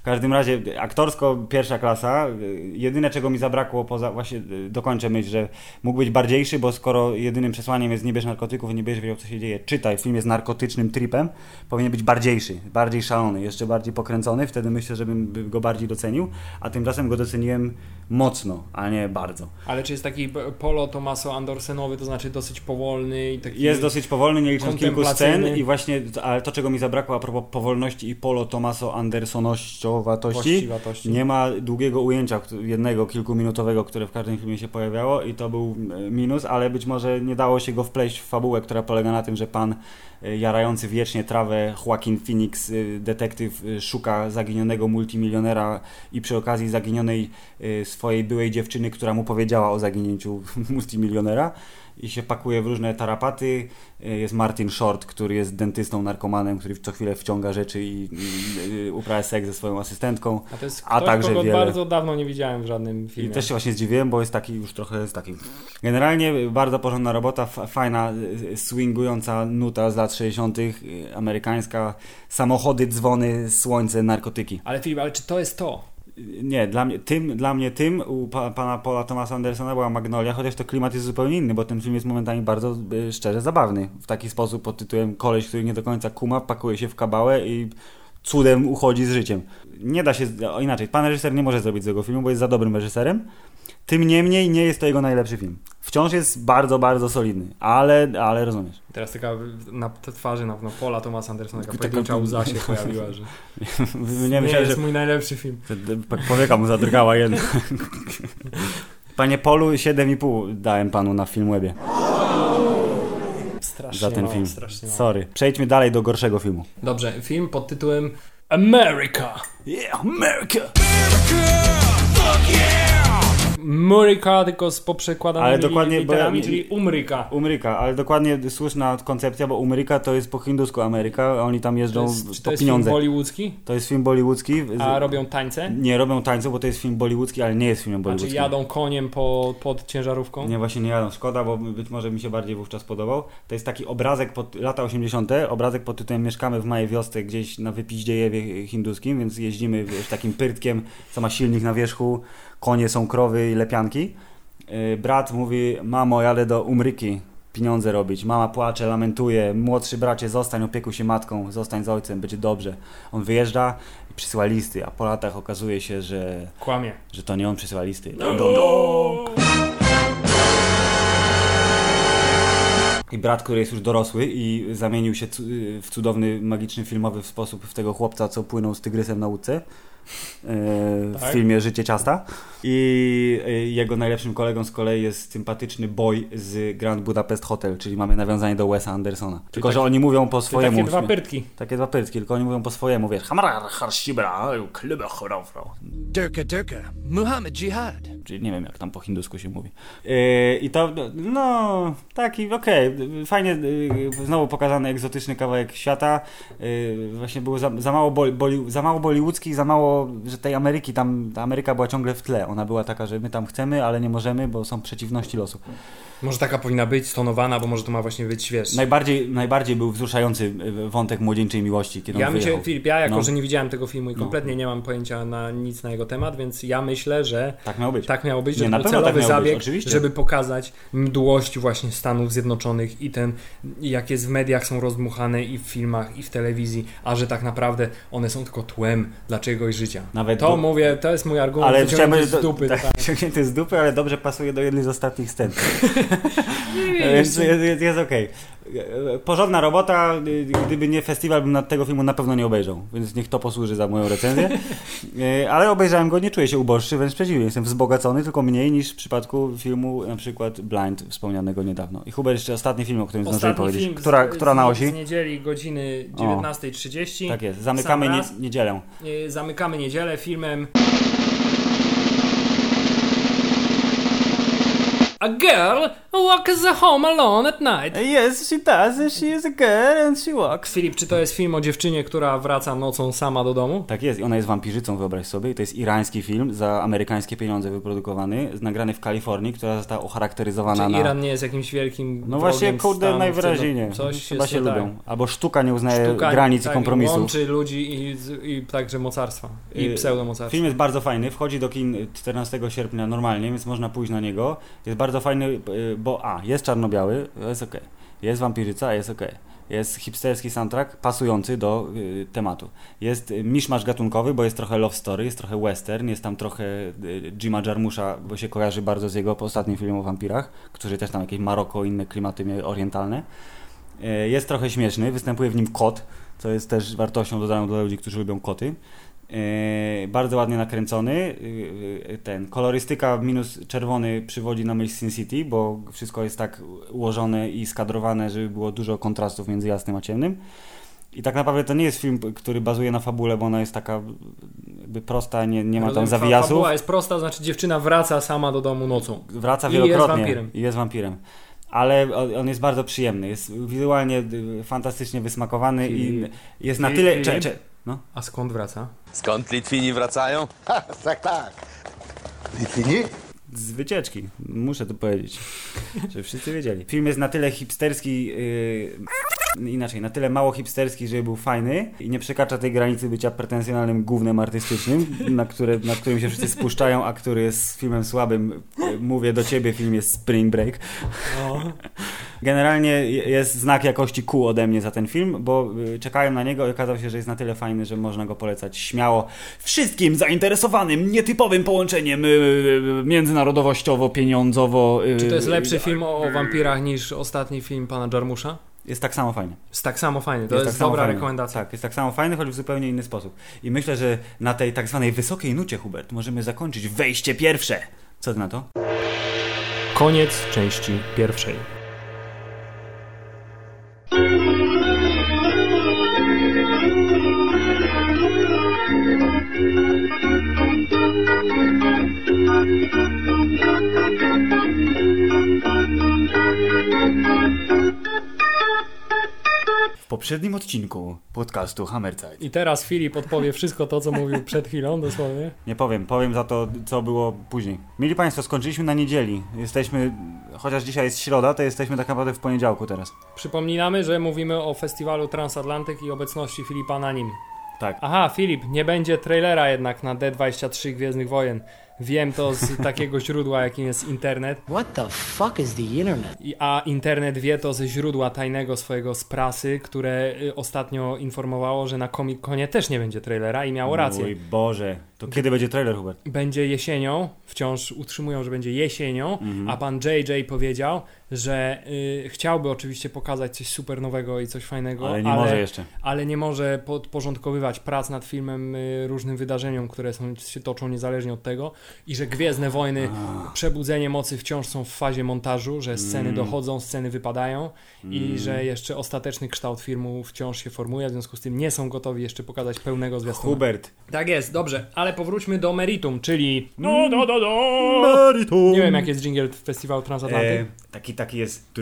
W każdym razie aktorsko pierwsza klasa. Jedyne czego mi zabrakło poza właśnie y, dokończę myśl, że mógł być bardziejszy, bo skoro jedynym przesłaniem jest nie bierz narkotyków nie będziesz wiedział co się dzieje, czytaj, film jest narkotycznym tripem, powinien być bardziejszy, bardziej szalony, jeszcze bardziej pokręcony, wtedy myślę, że bym by go bardziej docenił, a tymczasem go doceniłem mocno, a nie bardzo. Ale czy jest taki Polo Tomaso Andersenowy, to znaczy dosyć powolny i taki... Jest dosyć powolny, nie licząc kilku scen i właśnie, ale to czego mi zabrakło a propos powolności i Polo Tomaso Andersonościowatości, nie ma długiego ujęcia, jednego kilkuminutowego, które w każdym filmie się pojawiało i to był e, minus, ale być może nie dało się go wpleść w fabułę, która polega na tym, że pan jarający wiecznie trawę Joaquin Phoenix, e, detektyw, e, szuka zaginionego multimilionera i przy okazji zaginionej e, swojej byłej dziewczyny, która mu powiedziała o zaginięciu [laughs] multimilionera i się pakuje w różne tarapaty. E, Jest Martin Short, który jest dentystą, narkomanem, który co chwilę wciąga rzeczy i, i, i uprawia seks ze swoją asystentką. A to jest A ktoś, także kogo wiele- bardzo dawno nie widziałem w żadnym I filmie. też się właśnie zdziwiłem, bo jest taki już trochę jest taki. Generalnie bardzo porządna robota, fa- fajna, y, swingująca nuta z lat 60., y, amerykańska. Samochody, dzwony, słońce, narkotyki. Ale Filip, ale czy to jest to? Nie, dla mnie tym, dla mnie tym u pa, pana Paula Thomasa Andersona była Magnolia, chociaż to klimat jest zupełnie inny, bo ten film jest momentami bardzo y, szczerze zabawny. W taki sposób pod tytułem koleś, który nie do końca kuma, pakuje się w kabałę i cudem uchodzi z życiem. Nie da się, inaczej, pan reżyser nie może zrobić tego filmu, bo jest za dobrym reżyserem. Tym niemniej nie jest to jego najlepszy film. Wciąż jest bardzo, bardzo solidny, ale, ale rozumiesz. Teraz taka na twarzy na no, Pola Tomasa Andersona taka Taka- pojedyncza łza się pojawiła, że [laughs] Nie, nie, myślałem, jest że mój najlepszy film. powieka mu zadrgała jedna. [laughs] Panie Polu, 7,5 dałem panu na Filmwebie Strasznie za ten mało, film. Strasznie. Sorry. Przejdźmy dalej do gorszego filmu. Dobrze, film pod tytułem America. Yeah, America! Murika, tylko z poprzekładanymi Ale dokładnie, literami, czyli Umryka. Umryka, ale dokładnie słuszna koncepcja, bo Umryka to jest po hindusku Ameryka, oni tam To jeżdżą jest, czy to jest pieniądze. film bollywoodzki? To jest film bollywoodzki. A robią tańce? Nie robią tańców, bo to jest film bollywoodzki, ale nie jest filmem Znaczy bollywoodzkim. jadą koniem po, pod ciężarówką? Nie, właśnie nie jadą. Szkoda, bo być może mi się bardziej wówczas podobał. To jest taki obrazek pod lata 80., obrazek pod tytułem Mieszkamy w małej wiosce gdzieś na wypiździejewie hinduskim, więc jeździmy wiesz, takim pyrtkiem, co ma silnik na wierzchu, konie są krowy i lepianki. Yy, Brat mówi, mamo, jadę do Umryki pieniądze robić. Mama płacze, lamentuje. Młodszy bracie, zostań, opiekuj się matką, zostań z ojcem, będzie dobrze. On wyjeżdża i przysyła listy, a po latach okazuje się, że, Kłamie. że to nie on przysyła listy. Dom, dom, dom. I brat, który jest już dorosły i zamienił się w cudowny, magiczny filmowy sposób w tego chłopca, co płynął z tygrysem na łódce w Tak. filmie Życie ciasta. I e, jego najlepszym kolegą z kolei jest sympatyczny boy z Grand Budapest Hotel, czyli mamy nawiązanie do Wesa Andersona. Tylko, że taki- oni mówią po swojemu. takie dwa pyrtki. Takie dwa pyrtki, tylko oni mówią po swojemu, wiesz. Hamrar, harshibra, klube chorofro. Durka Durka. Muhammad Jihad. Czyli nie wiem, jak tam po hindusku się mówi. Yy, I to, no, taki, okej, fajnie, yy, znowu pokazany egzotyczny kawałek świata. Właśnie było za, za, mało boli, boli, za mało bollywoodzkich, za mało, że tej Ameryki, tam, ta Ameryka była ciągle w tle. Ona była taka, że my tam chcemy, ale nie możemy, bo są przeciwności losu. Może taka powinna być stonowana, bo może to ma właśnie być, wiesz... Najbardziej, najbardziej był wzruszający yy, wątek młodzieńczej miłości, kiedy Ja on myślę. Filip, ja jako, No. że nie widziałem tego filmu i No. kompletnie nie mam pojęcia na nic na jego temat, więc ja myślę, że Tak miało być. tak miało być, że Nie, to na był tak celowy być, zabieg, oczywiście. żeby pokazać mdłość właśnie Stanów Zjednoczonych i ten, jak jest w mediach są rozdmuchane i w filmach, i w telewizji, a że tak naprawdę one są tylko tłem dla czegoś życia. Nawet to do- mówię, to jest mój argument, ale chciałem z dupy. [laughs] tak, tak. z dupy, ale dobrze pasuje do jednej z ostatnich scen. [laughs] [laughs] Jest, jest, jest okej. Porządna robota, gdyby nie festiwal, bym tego filmu na pewno nie obejrzał, więc niech to posłuży za moją recenzję. Y, [laughs] Ale obejrzałem go, nie czuję się uboższy, wręcz przeciwnie, jestem wzbogacony, tylko mniej niż w przypadku filmu na przykład Blind, wspomnianego niedawno. I Hubert, jeszcze ostatni film, o którym zdążyłem powiedzieć. film z- Która, która na osi? Z niedzieli godziny 19.30. Tak jest, zamykamy nie, niedzielę. Y, Zamykamy niedzielę filmem A girl walks home alone at night. Yes, she does, she is a girl and she walks. Filip, czy to jest film o dziewczynie, która wraca nocą sama do domu? Tak jest, i ona jest wampirzycą, wyobraź sobie. I to jest irański film, za amerykańskie pieniądze wyprodukowany, nagrany w Kalifornii, która została ucharakteryzowana Czy na... Iran nie jest jakimś wielkim No właśnie, kurde, najwyraźniej nie. no Coś Chyba się tak. lubią. Albo sztuka nie uznaje Sztuka, granic tak, i kompromisów. łączy ludzi i, i także mocarstwa. I Y, pseudomocarstwa. Film jest bardzo fajny, wchodzi do kin 14 sierpnia normalnie, więc można pójść na niego. Jest bardzo fajny, y, bo a, jest czarno-biały, jest ok. Jest wampirzyca, jest ok. Jest hipsterski soundtrack pasujący do y, tematu. Jest y, miszmasz gatunkowy, bo jest trochę love story, jest trochę western, jest tam trochę y, Jima Jarmusza, bo się kojarzy bardzo z jego ostatnim filmem o wampirach, który też tam jakieś Maroko inne klimaty orientalne. Y, Jest trochę śmieszny, występuje w nim kot, co jest też wartością dodaną dla ludzi, którzy lubią koty. Yy, bardzo ładnie nakręcony. Yy, ten kolorystyka minus czerwony przywodzi na myśl Sin City, bo wszystko jest tak ułożone i skadrowane, żeby było dużo kontrastów między jasnym a ciemnym. I tak naprawdę to nie jest film, który bazuje na fabule, bo ona jest taka jakby prosta, nie, nie ma tam zawijasów. Fabuła jest prosta, znaczy dziewczyna wraca sama do domu nocą. Wraca I jest wielokrotnie wampirem. i jest wampirem. Ale on jest bardzo przyjemny, jest wizualnie y, fantastycznie wysmakowany i jest na tyle... Cze, cze, no. A skąd wraca? Skąd Litwini wracają? [laughs] tak, tak. Litwini? Z wycieczki, muszę to powiedzieć, [laughs] żeby wszyscy wiedzieli. Film jest na tyle hipsterski, yy, inaczej, na tyle mało hipsterski, żeby był fajny i nie przekracza tej granicy bycia pretensjonalnym gównem artystycznym, na, które, na którym się wszyscy spuszczają, a który jest filmem słabym. Yy, Mówię do ciebie, film jest Spring Break. [laughs] Generalnie jest znak jakości Q ode mnie za ten film, bo y, czekałem na niego i okazało się, że jest na tyle fajny, że można go polecać śmiało wszystkim zainteresowanym nietypowym połączeniem y, y, międzynarodowościowo, pieniądzowo. y, Czy to jest lepszy film o, o wampirach niż ostatni film pana Jarmusza? Jest tak samo fajny. Jest tak samo fajny, to jest, tak samo dobra fajny. rekomendacja. Tak, jest tak samo fajny, choć w zupełnie inny sposób. I myślę, że na tej tak zwanej wysokiej nucie, Hubert, możemy zakończyć wejście pierwsze. Co ty na to? Koniec części pierwszej. 了。Poprzednim odcinku podcastu Hammerzeit. I teraz Filip odpowie wszystko to, co mówił przed chwilą, dosłownie. Nie powiem, powiem za to, co było później. Mili Państwo, skończyliśmy na niedzieli. Jesteśmy, chociaż dzisiaj jest środa, to jesteśmy tak naprawdę w poniedziałku teraz. Przypominamy, że mówimy o festiwalu Transatlantyk i obecności Filipa na nim. Tak. Aha, Filip, nie będzie trailera jednak na D23 Gwiezdnych Wojen. Wiem to z [laughs] takiego źródła, jakim jest internet. What the fuck is the internet? A internet wie to ze źródła tajnego swojego z prasy, które y, ostatnio informowało, że na Comic Conie też nie będzie trailera i miało rację. Mój Boże. To kiedy będzie trailer, Hubert? Będzie jesienią, wciąż utrzymują, że będzie jesienią, Mhm. a pan JJ powiedział, że y, chciałby oczywiście pokazać coś super nowego i coś fajnego, Ale nie może jeszcze. ale nie może podporządkowywać prac nad filmem y, różnym wydarzeniom, które są, się toczą niezależnie od tego i że Gwiezdne Wojny, Przebudzenie Mocy wciąż są w fazie montażu, że sceny Mm. dochodzą, sceny wypadają i że jeszcze ostateczny kształt filmu wciąż się formuje, w związku z tym nie są gotowi jeszcze pokazać pełnego zwiastuna. Hubert. Tak jest, dobrze, ale powróćmy do meritum, czyli no, do, do, do. Meritum. Nie wiem jak jest jingle Festiwalu Transatlantyk. E, taki, taki jest.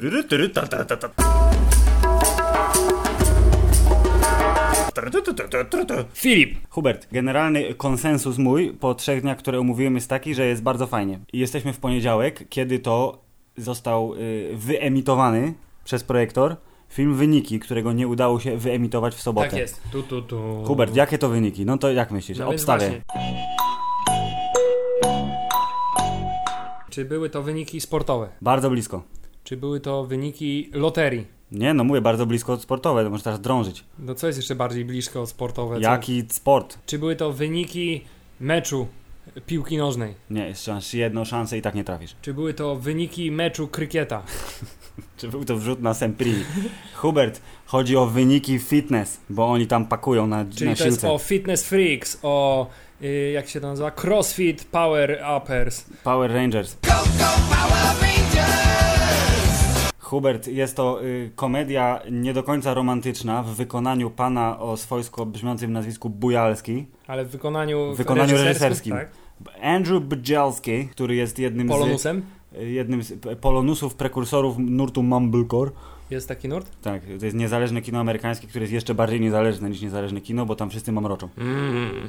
Filip, Hubert, generalny konsensus mój po trzech dniach, które omówiłem jest taki, że jest bardzo fajnie. Jesteśmy w poniedziałek, kiedy to został y, wyemitowany przez projektor film Wyniki, którego nie udało się wyemitować w sobotę. tak jest. Tu, tu, tu. Hubert, jakie to wyniki? No to jak myślisz? No więc Obstawię. właśnie. Czy były to wyniki sportowe? Bardzo blisko. Czy były to wyniki loterii? Nie, no mówię, bardzo blisko sportowe, to możesz teraz drążyć. No co jest jeszcze bardziej blisko od sportowe? Co? Jaki sport? Czy były to wyniki meczu piłki nożnej? Nie, jeszcze masz jedną szansę i tak nie trafisz. Czy były to wyniki meczu krykieta? [laughs] Czy był to wrzut na Sempri? Hubert, chodzi o wyniki fitness, bo oni tam pakują na, Czyli na to jest o Fitness Freaks, o jak się to nazywa? Crossfit Power Uppers. Power Rangers. Hubert, jest to y, komedia nie do końca romantyczna w wykonaniu pana o swojsko brzmiącym nazwisku Bujalski. Ale w wykonaniu, W wykonaniu reżyserskim. Tak? Andrew Bujalski, który jest jednym Polonusem? z, y, jednym z p- polonusów, prekursorów nurtu Mumblecore. Jest taki nurt? Tak, to jest niezależne kino amerykańskie, które jest jeszcze bardziej niezależne niż niezależne kino, bo tam wszyscy mamroczą.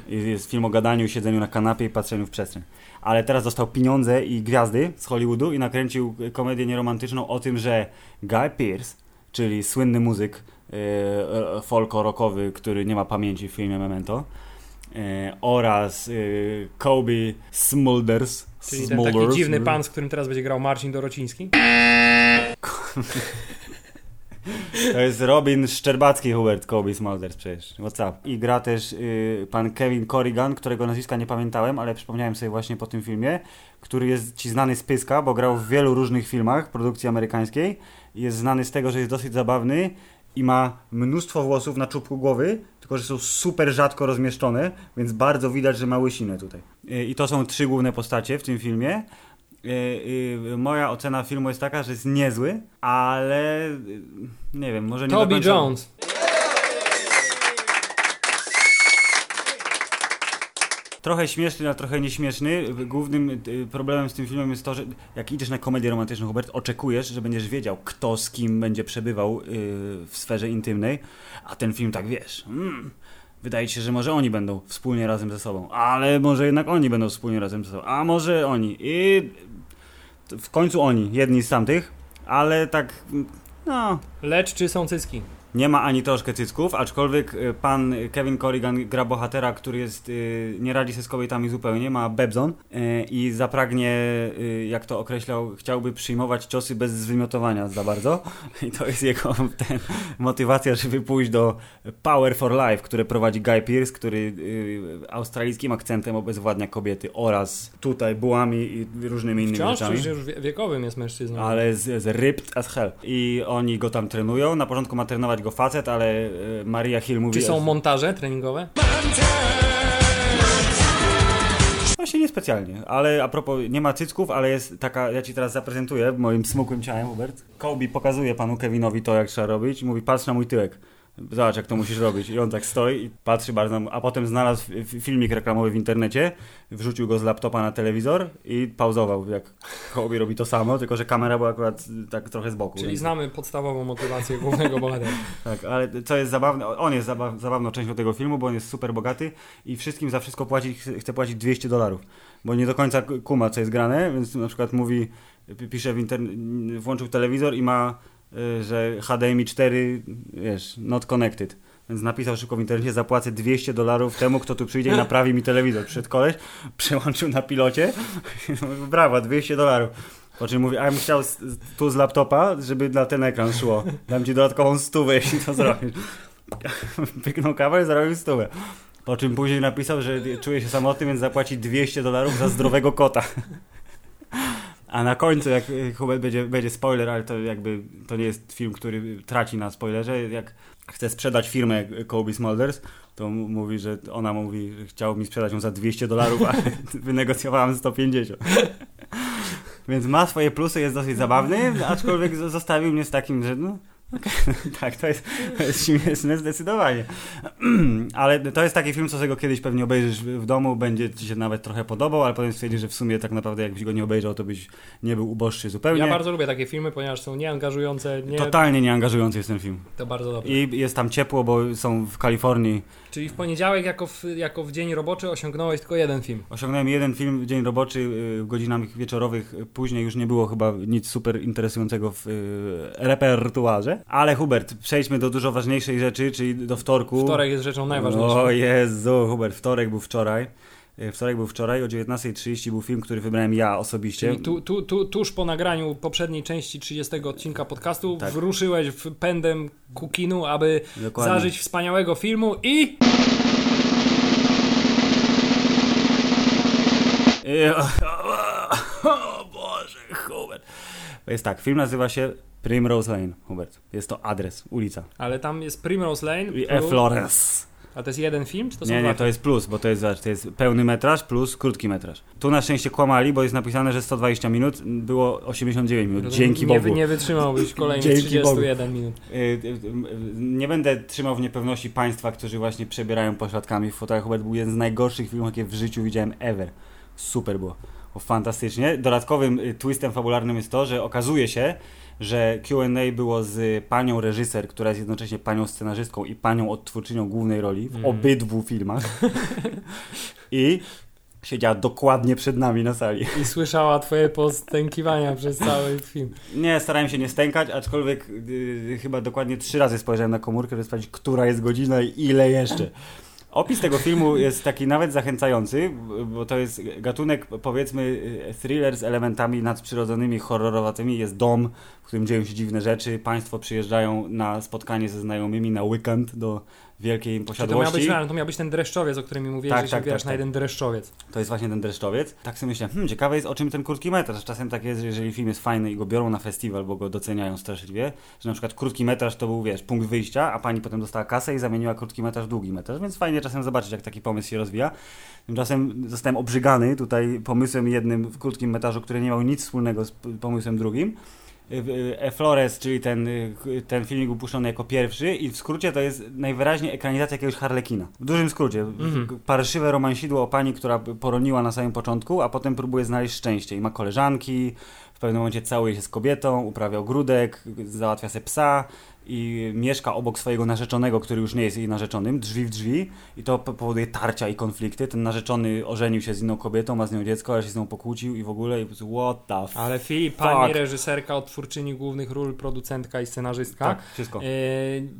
I jest film o gadaniu, siedzeniu na kanapie i patrzeniu w przestrzeń. Ale teraz dostał pieniądze i gwiazdy z Hollywoodu i nakręcił komedię nieromantyczną o tym, że Guy Pearce, czyli słynny muzyk e, folko-rockowy, który nie ma pamięci w filmie Memento, e, oraz e, Kobe Smulders, Czyli ten taki dziwny pan, z którym teraz będzie grał Marcin Dorociński. [laughs] To jest Robin Szczerbacki, Hubert Kobe Smulders przecież. What's up? I gra też y, pan Kevin Corrigan, którego nazwiska nie pamiętałem, ale przypomniałem sobie właśnie po tym filmie, który jest ci znany z Pyska, bo grał w wielu różnych filmach produkcji amerykańskiej. Jest znany z tego, że jest dosyć zabawny i ma mnóstwo włosów na czubku głowy, tylko że są super rzadko rozmieszczone, więc bardzo widać, że ma łysinę tutaj. Y, I to są trzy główne postacie w tym filmie. Y, y, moja ocena filmu jest taka, że jest niezły, ale y, nie wiem, może nie do Toby końca... Jones. Trochę śmieszny, ale trochę nieśmieszny. Głównym problemem z tym filmem jest to, że jak idziesz na komedię romantyczną, Hubert, oczekujesz, że będziesz wiedział, kto z kim będzie przebywał w sferze intymnej, a ten film tak wiesz. Mm, wydaje ci się, że może oni będą wspólnie razem ze sobą, ale może jednak oni będą wspólnie razem ze sobą, a może oni. I w końcu oni, jedni z tamtych, ale tak, no, Lecz czy są cycki? Nie ma ani troszkę cycków, aczkolwiek y, pan Kevin Corrigan gra bohatera, który jest, y, nie radzi sobie z kobietami zupełnie, ma bebzon y, i zapragnie, jak to określał, chciałby przyjmować ciosy bez zwymiotowania za bardzo. [laughs] I to jest jego [laughs] ten, motywacja, żeby pójść do Power for Life, które prowadzi Guy Pearce, który australijskim akcentem obezwładnia kobiety oraz tutaj bułami i różnymi innymi Wciąż rzeczami. że już wie- wiekowym jest mężczyzną. Ale z, z ripped as hell. I oni go tam trenują. Na początku ma trenować go facet, ale e, Maria Hill mówi... Czy są montaże treningowe? Właśnie niespecjalnie. Ale a propos, nie ma cycków, ale jest taka, ja ci teraz zaprezentuję moim smukłym ciałem, Hubert. Kobe pokazuje panu Kevinowi to, jak trzeba robić i mówi, patrz na mój tyłek. Zobacz, jak to musisz robić. I on tak stoi i patrzy bardzo, a potem znalazł fi- fi- filmik reklamowy w internecie, wrzucił go z laptopa na telewizor i pauzował, jak Kobe robi to samo, tylko że kamera była akurat tak trochę z boku. Czyli więc- znamy podstawową motywację głównego bohatera. [laughs] Tak, ale co jest zabawne, on jest zabaw, zabawną częścią tego filmu, bo on jest super bogaty i wszystkim za wszystko płaci, chce płacić 200 dolarów, bo nie do końca kuma, co jest grane, więc na przykład mówi, pisze w internecie, włączył telewizor i ma, y, że HDMI 4, wiesz, not connected. Więc napisał szybko w internecie, zapłacę 200 dolarów temu, kto tu przyjdzie i naprawi mi telewizor. Przed koleś, [laughs] przełączył na pilocie, [laughs] brawa, 200 dolarów. Po czym mówi, a ja bym chciał tu z laptopa, żeby na ten ekran szło. Dam ci dodatkową stówę, jeśli to zrobisz. [laughs] Pyknął kawę i stówę. Po czym później napisał, że czuje się samotny, więc zapłaci 200 dolarów za zdrowego kota. A na końcu, jak Hubert będzie, będzie spoiler, ale to jakby to nie jest film, który traci na spoilerze. Jak chce sprzedać firmę Kobe Smulders, to mówi, że ona mówi, że chciał mi sprzedać ją za 200 dolarów, ale [laughs] wynegocjowałem 150. Więc ma swoje plusy, jest dosyć zabawny, aczkolwiek zostawił mnie z takim, że no, [laughs] tak, to jest, to jest śmieszne zdecydowanie. [clears throat] Ale to jest taki film, co sobie go kiedyś pewnie obejrzysz w domu, będzie ci się nawet trochę podobał, ale potem stwierdzisz, że w sumie tak naprawdę jakbyś go nie obejrzał, to byś nie był uboższy zupełnie. Ja bardzo lubię takie filmy, ponieważ są nieangażujące, nie... Totalnie nieangażujący jest ten film. To bardzo dobrze. I jest tam ciepło, bo są w Kalifornii. Czyli w poniedziałek jako w, jako w dzień roboczy osiągnąłeś tylko jeden film. Osiągnąłem jeden film w dzień roboczy, y, w godzinach wieczorowych. Później już nie było chyba nic super interesującego w y, repertuarze. Ale Hubert, przejdźmy do dużo ważniejszej rzeczy, czyli do wtorku. Wtorek jest rzeczą najważniejszą. O Jezu, Hubert, wtorek był wczoraj. Y, Wtorek był wczoraj, o 19.30 był film, który wybrałem ja osobiście. Czyli tu, tu, tu, tuż po nagraniu poprzedniej części 30 odcinka podcastu Tak. wruszyłeś w pędem kukinu, aby Dokładnie. zażyć wspaniałego filmu i... I, o Boże, Hubert. Jest tak, film nazywa się Primrose Lane, Hubert. Jest to adres, ulica. Ale tam jest Primrose Lane. I plus- E. Flores. A to jest jeden film, czy to są Nie, nie, to jest plus, bo to jest, to jest pełny metraż plus krótki metraż. Tu na szczęście kłamali, bo jest napisane, że 120 minut, było 89 minut. Dzięki nie, Bogu. Nie wytrzymałbyś kolejnych Dzięki 31 minut. Y, y, y, Nie będę trzymał w niepewności państwa, którzy właśnie przebierają pośladkami w fotelach. Hubert był jeden z najgorszych filmów, jakie w życiu widziałem ever. Super było. Fantastycznie. Dodatkowym y, twistem fabularnym jest to, że okazuje się, że Q&A było z panią reżyser, która jest jednocześnie panią scenarzystką i panią odtwórczynią głównej roli w obydwu filmach. [laughs] I siedziała dokładnie przed nami na sali. I słyszała twoje postękiwania przez cały film. Nie, starałem się nie stękać, aczkolwiek yy, chyba dokładnie trzy razy spojrzałem na komórkę, żeby sprawdzić, która jest godzina i ile jeszcze. Opis tego filmu jest taki nawet zachęcający, bo to jest gatunek, powiedzmy, thriller z elementami nadprzyrodzonymi, horrorowatymi. Jest dom, w którym dzieją się dziwne rzeczy. Państwo przyjeżdżają na spotkanie ze znajomymi na weekend do wielkiej Czy to miał, posiadłości. być, to miał być ten dreszczowiec, o którym mi mówiłeś, Tak, że się tak, tak, na tak. jeden dreszczowiec. To jest właśnie ten dreszczowiec. Tak sobie myślę, hmm, ciekawe jest o czym ten krótki metraż. Czasem tak jest, że jeżeli film jest fajny i go biorą na festiwal, bo go doceniają straszliwie, że na przykład krótki metraż to był, wiesz, punkt wyjścia, a pani potem dostała kasę i zamieniła krótki metraż w długi metraż, więc fajnie czasem zobaczyć, jak taki pomysł się rozwija. Tymczasem zostałem obrzygany tutaj pomysłem jednym w krótkim metrażu, który nie miał nic wspólnego z pomysłem drugim. E Flores, czyli ten, y, ten filmik był puszczony jako pierwszy i w skrócie to jest najwyraźniej ekranizacja jakiegoś harlekina. W dużym skrócie. Mhm. Parszywe romansidło o pani, która poroniła na samym początku, a potem próbuje znaleźć szczęście i ma koleżanki, w pewnym momencie całuje się z kobietą, uprawia ogródek, załatwia se psa i mieszka obok swojego narzeczonego, który już nie jest jej narzeczonym, drzwi w drzwi i to po- powoduje tarcia i konflikty. Ten narzeczony ożenił się z inną kobietą, ma z nią dziecko, ale się z nią pokłócił i w ogóle i what the f... Ale Filip, pani Fuck. reżyserka, odtwórczyni głównych ról, producentka i scenarzystka, Tak, wszystko. e,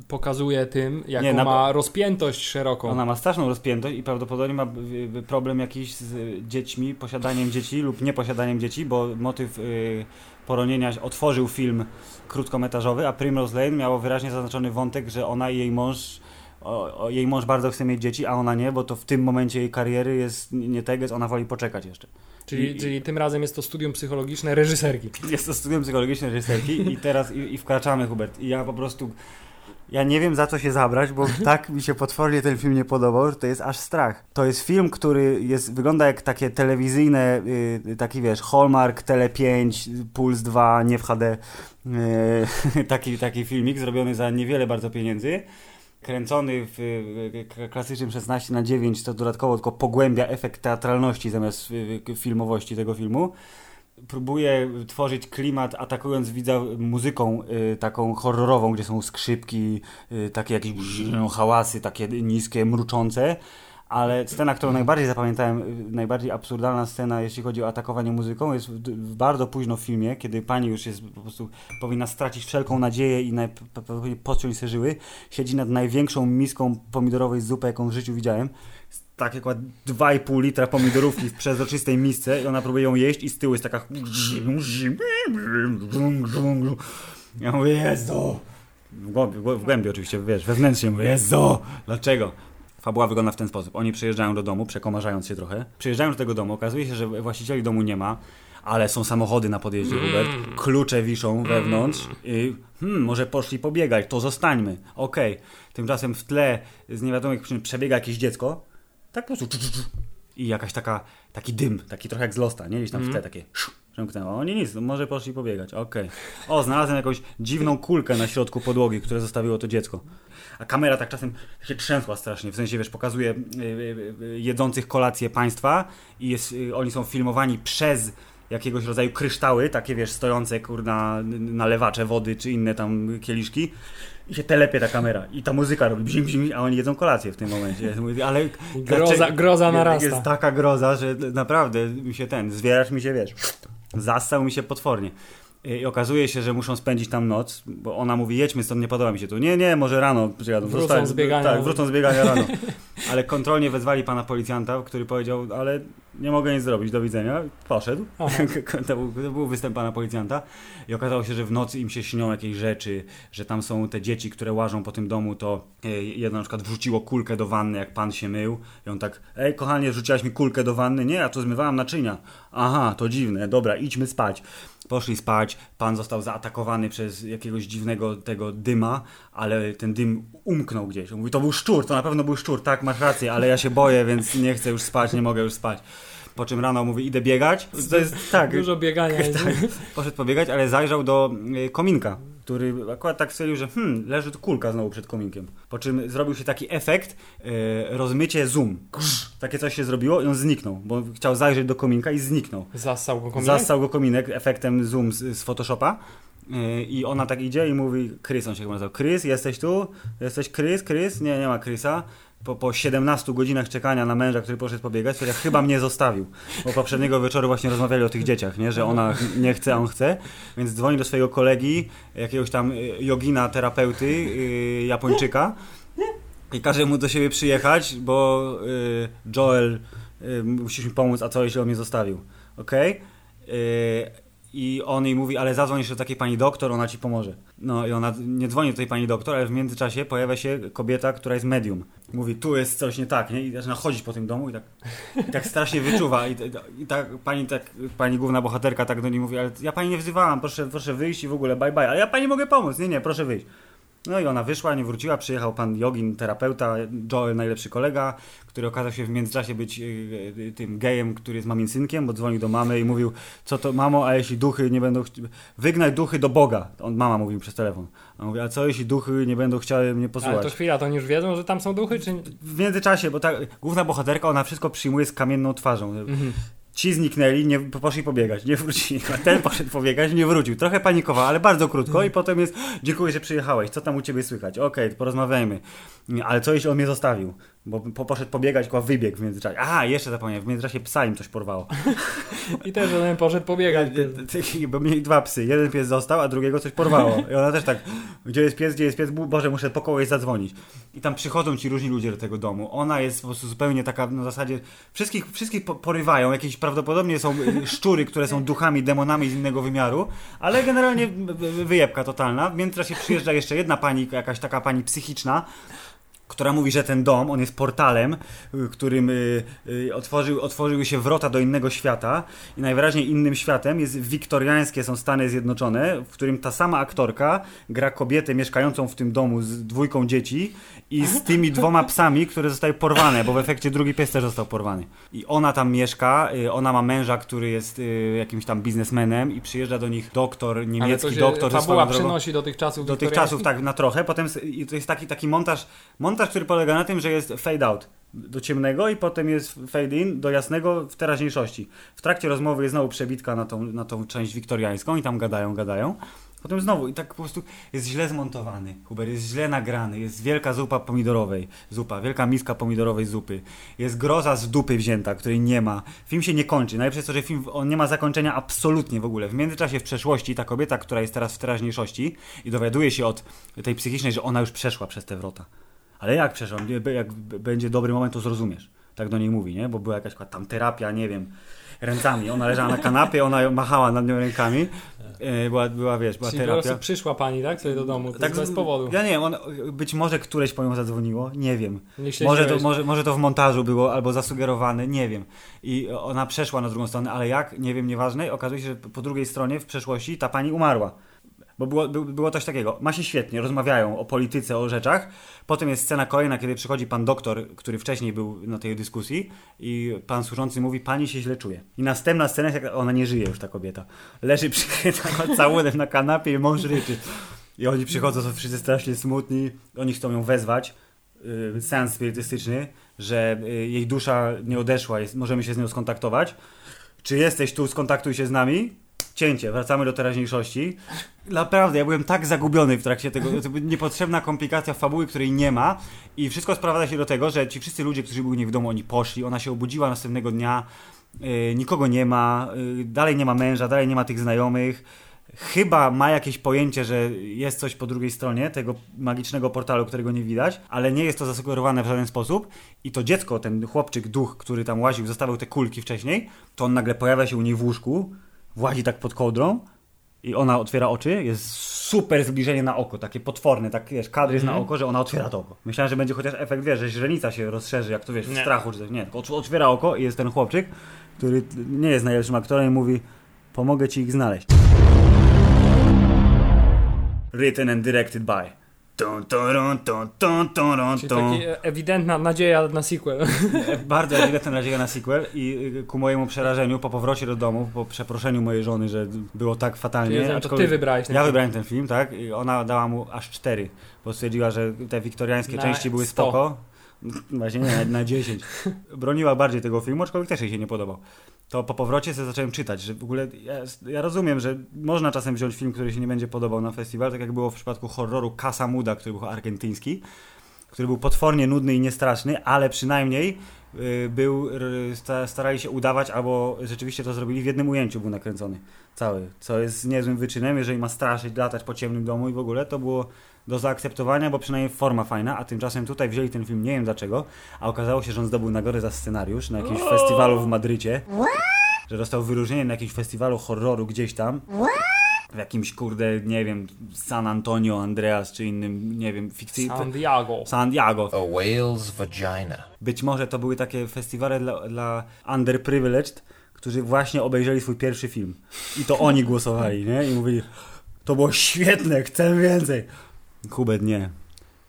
pokazuje tym, jaką Nie, na- ma rozpiętość szeroką. Ona ma straszną rozpiętość i prawdopodobnie ma y, y, problem jakiś z y, dziećmi, posiadaniem dzieci lub nieposiadaniem dzieci, bo motyw y, poronienia otworzył film krótkometrażowy, a Primrose Lane miało wyraźnie zaznaczony wątek, że ona i jej mąż o, o, jej mąż bardzo chce mieć dzieci, a ona nie, bo to w tym momencie jej kariery jest nie teges, ona woli poczekać jeszcze. Czyli, I- czyli tym razem jest to studium psychologiczne reżyserki. [laughs] Jest to studium psychologiczne reżyserki i teraz i, i wkraczamy, Hubert. I ja po prostu. Ja nie wiem za co się zabrać, bo tak mi się potwornie ten film nie podobał, że to jest aż strach. To jest film, który jest, wygląda jak takie telewizyjne, y, taki wiesz, Hallmark, Tele 5, Puls 2, nie w HD. Y, [laughs] taki, taki filmik zrobiony za niewiele bardzo pieniędzy. Kręcony w y, klasycznym 16 na 9 to dodatkowo tylko pogłębia efekt teatralności zamiast y, filmowości tego filmu próbuje tworzyć klimat, atakując widza muzyką y, taką horrorową, gdzie są skrzypki, y, takie jakieś hałasy, takie niskie, mruczące. Ale scena, którą najbardziej zapamiętałem, y, najbardziej absurdalna scena, jeśli chodzi o atakowanie muzyką, jest w, bardzo późno w filmie, kiedy pani już jest po prostu powinna stracić wszelką nadzieję i naj, p- p- podciąć se żyły. Siedzi nad największą miską pomidorowej zupy, jaką w życiu widziałem. Tak jak 2,5 litra pomidorówki w przezroczystej misce i ona próbuje ją jeść i z tyłu jest taka ja mówię, Jezu! W głębi, w głębi oczywiście, wiesz, wewnętrznie mówię, Jezu! Dlaczego? Fabuła wygląda w ten sposób. Oni przyjeżdżają do domu, przekomarzając się trochę. Przyjeżdżają do tego domu, okazuje się, że właścicieli domu nie ma, ale są samochody na podjeździe, Hubert. Klucze wiszą wewnątrz i hmm, może poszli pobiegać, to zostańmy. Okej. Tymczasem w tle z niewiadomych przyczyn przebiega jakieś dziecko. Tak po prostu. I jakaś taka, taki dym, taki trochę jak z Losta, nie? Gdzieś tam w tle takie przemknęło. Oni nic, no może poszli pobiegać, okej. O, znalazłem jakąś dziwną kulkę na środku podłogi, które zostawiło to dziecko. A kamera tak czasem się trzęsła strasznie, w sensie, wiesz, pokazuje y, y, y, jedzących kolację państwa i jest, oni są filmowani przez jakiegoś rodzaju kryształy, takie wiesz, stojące kurna nalewacze wody czy inne tam kieliszki i się telepie ta kamera i ta muzyka robi bzim, bzim, a oni jedzą kolację w tym momencie. Ale Groza- dlaczego- groza jest- narasta. Jest taka groza, że naprawdę mi się ten, zwieracz mi się, wiesz, zassał mi się potwornie. I okazuje się, że muszą spędzić tam noc, bo ona mówi, jedźmy stąd, nie podoba mi się tu. Nie, nie, może rano przyjadą. Wrócą Zostań- z biegania. Tak, wrócą z biegania rano. [laughs] ale kontrolnie wezwali pana policjanta, który powiedział, ale nie mogę nic zrobić, do widzenia. Poszedł. [laughs] To, był, to był występ pana policjanta i okazało się, że w nocy im się śnią jakieś rzeczy, że tam są te dzieci, które łażą po tym domu, to e, jedno na przykład wrzuciło kulkę do wanny, jak pan się mył i on tak, ej kochanie, wrzuciłaś mi kulkę do wanny? Nie, ja to zmywałam naczynia. Aha, to dziwne, dobra, idźmy spać. Poszli spać, pan został zaatakowany przez jakiegoś dziwnego tego dyma, ale ten dym umknął gdzieś. On mówi, to był szczur, to na pewno był szczur, tak, masz rację, ale ja się boję, więc nie chcę już spać, nie mogę już spać. Po czym rano mówi, idę biegać. To jest tak, Dużo biegania [laughs] tak, poszedł pobiegać, ale zajrzał do y, kominka, który akurat tak stwierdził, że hmm, leży tu kulka znowu przed kominkiem. Po czym zrobił się taki efekt, y, rozmycie zoom. Takie coś się zrobiło i on zniknął, bo chciał zajrzeć do kominka i zniknął. Zassał go kominek? Zastał go kominek efektem zoom z, z Photoshopa. Yy, I ona tak idzie i mówi, Chris, on się chyba nazywał, Chris, jesteś tu? Jesteś Chris? Chris? Nie, nie ma Chrisa. Po, po 17 godzinach czekania na męża, który poszedł pobiegać, to chyba mnie zostawił. Bo poprzedniego wieczoru właśnie rozmawiali o tych dzieciach, nie? że ona nie chce, a on chce. Więc dzwoni do swojego kolegi, jakiegoś tam y, jogina, terapeuty, yy, Japończyka i każe mu do siebie przyjechać, bo y, Joel, y, musisz mi pomóc, a co jeśli on mnie zostawił? Okej? Y, I on jej mówi, ale zadzwoń jeszcze do takiej pani doktor, ona ci pomoże. No i ona nie dzwoni do tej pani doktor, ale w międzyczasie pojawia się kobieta, która jest medium. Mówi, tu jest coś nie tak, nie? I zaczyna chodzić po tym domu i tak, i tak strasznie wyczuwa. I, i tak pani, tak pani główna bohaterka tak do niej mówi, ale ja pani nie wzywałam, proszę, proszę wyjść i w ogóle bye bye, ale ja pani mogę pomóc. Nie, nie, proszę wyjść. No i ona wyszła, nie wróciła, przyjechał pan Jogin, terapeuta, Joel, najlepszy kolega, który okazał się w międzyczasie być y, y, tym gejem, który jest mamin synkiem, bo dzwonił do mamy i mówił, co to mamo, a jeśli duchy nie będą, chci- wygnać duchy do Boga. On, mama mówił przez telefon. A on mówi, a co jeśli duchy nie będą chciały mnie Ale posłuchać? to chwila, to oni już wiedzą, że tam są duchy, czy nie? W międzyczasie, bo ta główna bohaterka, ona wszystko przyjmuje z kamienną twarzą. Mhm. Ci zniknęli, nie, poszli pobiegać, nie wrócili. Ten poszedł pobiegać, nie wrócił. Trochę panikował, ale bardzo krótko i potem jest, dziękuję, że przyjechałeś, co tam u ciebie słychać? Okej, porozmawiajmy. Ale co jeśli on mnie zostawił? Bo po, poszedł pobiegać, tylko wybiegł w międzyczasie. Aha, jeszcze zapomniałem, w międzyczasie psa im coś porwało. [laughs] I też jeden poszedł pobiegać. Bo mieli dwa psy, jeden pies został, a drugiego coś porwało. I ona też tak, gdzie jest pies, gdzie jest pies? Boże, muszę po kogoś zadzwonić. I tam przychodzą ci różni ludzie do tego domu. Ona jest po prostu zupełnie taka, na zasadzie, wszystkich, wszystkich po- porywają. Jakieś prawdopodobnie są y, szczury, które są duchami, demonami z innego wymiaru, ale generalnie wy- wyjebka totalna. W międzyczasie przyjeżdża jeszcze jedna pani, jakaś taka pani psychiczna, która mówi, że ten dom, on jest portalem, y, którym y, y, otworzył, otworzyły się wrota do innego świata i najwyraźniej innym światem jest wiktoriańskie są Stany Zjednoczone, w którym ta sama aktorka gra kobietę mieszkającą w tym domu z dwójką dzieci i z tymi dwoma psami, które zostały porwane, bo w efekcie drugi pies też został porwany. I ona tam mieszka, ona ma męża, który jest jakimś tam biznesmenem i przyjeżdża do nich doktor, Ale to niemiecki się doktor fabuła przynosi do tych czasów do tych czasów tak na trochę, potem to jest taki, taki montaż, montaż, który polega na tym, że jest fade out do ciemnego i potem jest fade in do jasnego w teraźniejszości. W trakcie rozmowy jest znowu przebitka na tą, na tą część wiktoriańską i tam gadają, gadają. Potem znowu i tak po prostu jest źle zmontowany. Huber jest źle nagrany. Jest wielka zupa pomidorowej. Zupa, wielka miska pomidorowej zupy. Jest groza z dupy wzięta, której nie ma. Film się nie kończy. Najlepsze jest to, że film on nie ma zakończenia absolutnie w ogóle. W międzyczasie w przeszłości ta kobieta, która jest teraz w teraźniejszości i dowiaduje się od tej psychicznej, że ona już przeszła przez te wrota. Ale jak? Nie, Jak będzie dobry moment, to zrozumiesz. Tak do niej mówi, nie? Bo była jakaś tam terapia, nie wiem, ręcami. Ona leżała na kanapie, ona machała nad nią rękami. E, Była, była wiesz, była Czyli po terapia. prostu przyszła pani, tak? Sobie do domu, to tak bez powodu. Ja nie wiem, on, być może któreś po nią zadzwoniło, nie wiem. Nie Może to, może, może to w montażu było albo zasugerowane, nie wiem. I ona przeszła na drugą stronę, ale jak, nie wiem, nieważne. Okazuje się, że po drugiej stronie w przeszłości ta pani umarła. Bo było, by- było coś takiego. Ma się świetnie, rozmawiają o polityce, o rzeczach. Potem jest scena kolejna, kiedy przychodzi pan doktor, który wcześniej był na tej dyskusji i pan służący mówi, pani się źle czuje. I następna scena, jest jak ona nie żyje już ta kobieta. Leży przykryta [laughs] całunem na kanapie i mąż ryczy. I oni przychodzą, są wszyscy strasznie smutni. Oni chcą ją wezwać. Yy, seans spirytystyczny, że yy, jej dusza nie odeszła, jest, możemy się z nią skontaktować. Czy jesteś tu, skontaktuj się z nami. Cięcie, wracamy do teraźniejszości. Naprawdę, ja byłem tak zagubiony w trakcie tego. To niepotrzebna komplikacja fabuły, której nie ma. I wszystko sprowadza się do tego, że ci wszyscy ludzie, którzy byli u niej w domu, oni poszli. Ona się obudziła następnego dnia. Yy, nikogo nie ma. Yy, dalej nie ma męża, dalej nie ma tych znajomych. chyba ma jakieś pojęcie, że jest coś po drugiej stronie tego magicznego portalu, którego nie widać, ale nie jest to zasugerowane w żaden sposób. I to dziecko, ten chłopczyk, duch, który tam łaził, zostawiał te kulki wcześniej, to on nagle pojawia się u niej w łóżku, włazi tak pod kołdrą i ona otwiera oczy, jest super zbliżenie na oko, takie potworne, tak wiesz, kadr jest na oko, że ona otwiera to oko. Myślałem, że będzie chociaż efekt, wiesz, że źrenica się rozszerzy, jak to wiesz, w Nie. strachu, czy coś. Nie, tylko ot- otwiera oko i jest ten chłopczyk, który nie jest najlepszym aktorem i mówi, pomogę ci ich znaleźć. Written and directed by. Tun, turun, Czyli taka ewidentna nadzieja na sequel. [laughs] Bardzo ewidentna nadzieja na sequel i y, ku mojemu przerażeniu, po powrocie do domu, po przeproszeniu mojej żony, że było tak fatalnie. Czyli to ty wybrałeś ten Ja film. wybrałem ten film, tak? I ona dała mu aż cztery, bo stwierdziła, że te wiktoriańskie Na części były 100. spoko. Właśnie nie, na, na 10. Broniła bardziej tego filmu, aczkolwiek też jej się nie podobał. To po powrocie sobie zacząłem czytać, że w ogóle ja, ja rozumiem, że można czasem wziąć film, który się nie będzie podobał na festiwal, tak jak było w przypadku horroru Casa Muda, który był argentyński, który był potwornie nudny i niestraszny, ale przynajmniej y, był, starali się udawać, albo rzeczywiście to zrobili w jednym ujęciu był nakręcony cały, co jest niezłym wyczynem, jeżeli ma straszyć, latać po ciemnym domu i w ogóle to było do zaakceptowania, bo przynajmniej forma fajna, a tymczasem tutaj wzięli ten film, nie wiem dlaczego, a okazało się, że on zdobył nagrodę za scenariusz na jakimś festiwalu w Madrycie, że dostał wyróżnienie na jakimś festiwalu horroru gdzieś tam, w jakimś, kurde, nie wiem, San Antonio, Andreas, czy innym, nie wiem, fikcji... San Diego. San Diego. A whale's vagina. Być może to były takie festiwale dla, dla underprivileged, którzy właśnie obejrzeli swój pierwszy film. I to oni głosowali, nie? I mówili, to było świetne, chcę więcej. Hubert, nie.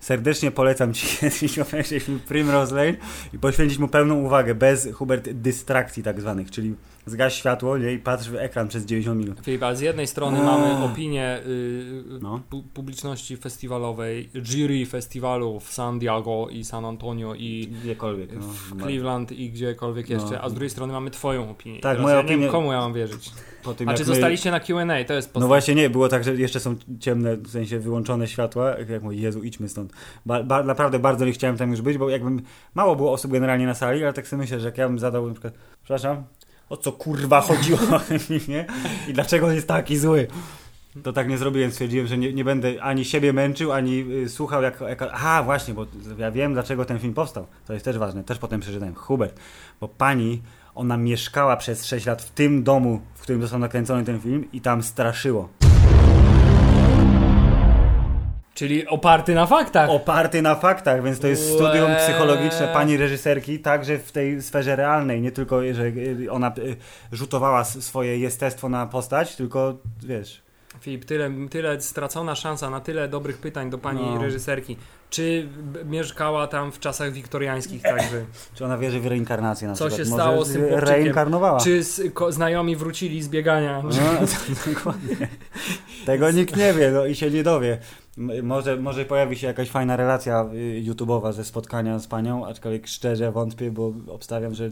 Serdecznie polecam Ci kiedyś obejrzeć film Primrose Lane i poświęcić mu pełną uwagę, bez, Hubert, dystrakcji tak zwanych, czyli zgaś światło nie? i patrz w ekran przez 90 minut. Filip, ale z jednej strony mamy opinię y, No. pu- publiczności festiwalowej, jury festiwalu w San Diego i San Antonio i Gdziekolwiek. No. w Cleveland i gdziekolwiek jeszcze, No. a z drugiej strony mamy twoją opinię. Tak, Teraz moja ja nie wiem, opinia- komu ja mam wierzyć. Po tym, A czy my- zostaliście na Q&A? To jest No podstawa. właśnie nie, było tak, że jeszcze są ciemne, w sensie wyłączone światła, jak mówię, Jezu, idźmy stąd. Ba, ba, naprawdę bardzo nie chciałem tam już być, bo jakbym, mało było osób generalnie na sali, ale tak sobie myślę, że jak ja bym zadał na przykład, przepraszam, o co kurwa chodziło [laughs] filmie i dlaczego jest taki zły. To tak nie zrobiłem, stwierdziłem, że nie, nie będę ani siebie męczył, ani y, słuchał jak, jak... Aha, właśnie, bo ja wiem, dlaczego ten film powstał. To jest też ważne, też potem przeczytałem. Hubert, bo pani, ona mieszkała przez 6 lat w tym domu, w którym został nakręcony ten film i tam straszyło. Czyli oparty na faktach. Oparty na faktach, więc to jest Łe. studium psychologiczne pani reżyserki, także w tej sferze realnej, nie tylko, że y, ona y, rzutowała swoje jestestwo na postać, tylko, wiesz... Filip, tyle, tyle stracona szansa na tyle dobrych pytań do pani No. reżyserki. Czy mieszkała tam w czasach wiktoriańskich także? Czy ona wierzy w reinkarnację na Co przykład? się Może stało z tym chłopczykiem? Reinkarnowała. Czy znajomi wrócili z biegania? No, [laughs] [laughs] dokładnie. Tego nikt nie wie no, i się nie dowie. Może, może pojawi się jakaś fajna relacja y, YouTube'owa ze spotkania z panią, aczkolwiek szczerze wątpię, bo obstawiam, że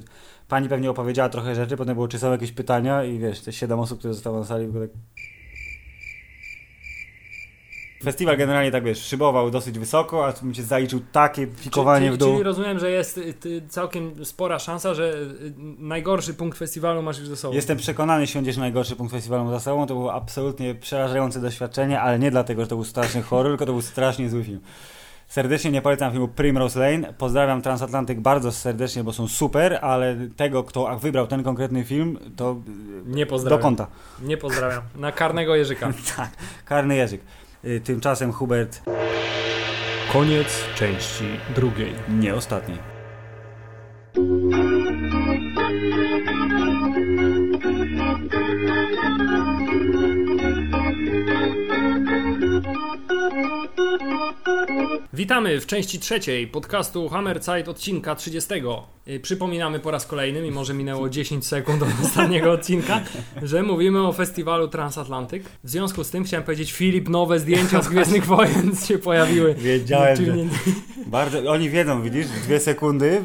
pani pewnie opowiedziała trochę rzeczy, potem było, czy są jakieś pytania i wiesz, te siedem osób, które zostało na sali, w ogóle tak... Festiwal generalnie tak wiesz, szybował dosyć wysoko, a tu mi się zaliczył takie pikowanie czyli, w dół. Czyli rozumiem, że jest y, całkiem spora szansa, że y, najgorszy punkt festiwalu masz już ze sobą. Jestem przekonany, że siądziesz najgorszy punkt festiwalu za sobą. To było absolutnie przerażające doświadczenie, ale nie dlatego, że to był straszny horror, tylko to był strasznie zły film. Serdecznie nie polecam filmu Primrose Lane. Pozdrawiam Transatlantyk bardzo serdecznie, bo są super, ale tego, kto wybrał ten konkretny film, to Nie do pozdrawiam. kąta. Nie pozdrawiam. Na karnego Jerzyka. [laughs] Tak, karny język. Y, Tymczasem Hubert Koniec części drugiej. nie ostatni. Witamy w części trzeciej podcastu Hammerzeit odcinka 30. Yy, Przypominamy po raz kolejny, mimo że minęło 10 sekund od [laughs] ostatniego odcinka, że mówimy o festiwalu Transatlantyk. W związku z tym chciałem powiedzieć, Filip, nowe zdjęcia z Gwiezdnych [laughs] Wojen się pojawiły. Wiedziałem, że... nie- Bardzo, oni wiedzą, widzisz, dwie sekundy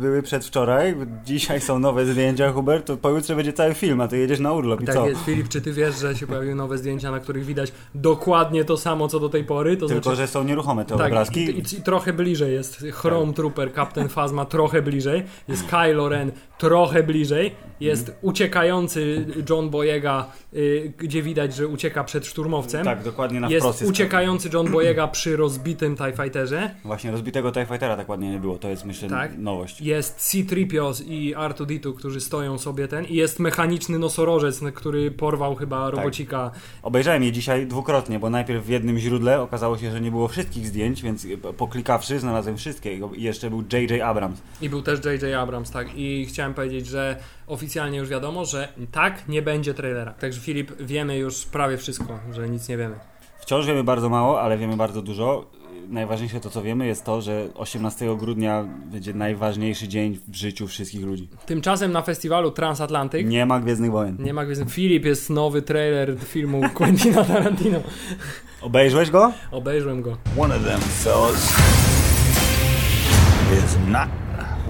były przedwczoraj, dzisiaj są nowe zdjęcia, Hubert, to pojutrze będzie cały film, a ty jedziesz na urlop i Tak co? jest, Filip, czy ty wiesz, że się pojawiły nowe zdjęcia, na których widać dokładnie to samo, co do tej pory? To Tylko, znaczy, że są nieruchome te tak, obrazki. i, i trochę bliżej jest Chrome Trooper, Captain Phasma trochę bliżej, jest Kylo Ren trochę bliżej, jest uciekający John Boyega, y, gdzie widać, że ucieka przed szturmowcem. Tak, dokładnie na wprost jest uciekający John Boyega przy rozbitym TIE Fighterze. Właśnie rozbitego TIE Fightera tak ładnie nie było, to jest myślę Tak. nowość. Jest C-3PO i R2-D2, którzy stoją sobie ten i jest mechaniczny nosorożec, który porwał chyba robocika. Obejrzałem je dzisiaj dwukrotnie, bo najpierw w jednym źródle okazało się, że nie było wszystkich zdjęć, więc poklikawszy znalazłem wszystkie i jeszcze był J.J. Abrams. I był też J.J. Abrams, tak. I chciałem powiedzieć, że oficjalnie już wiadomo, że tak, nie będzie trailera. Także Filip, wiemy już prawie wszystko, że nic nie wiemy. Wciąż wiemy bardzo mało, ale wiemy bardzo dużo. Najważniejsze to, co wiemy, jest to, że 18 grudnia będzie najważniejszy dzień w życiu wszystkich ludzi. Tymczasem na festiwalu Transatlantyk Nie ma Gwiezdnych Wojen. nie ma Gwiezdnych. Filip jest nowy trailer filmu [laughs] Quentina Tarantino. Obejrzałeś go? Obejrzałem go. One of them fellas is not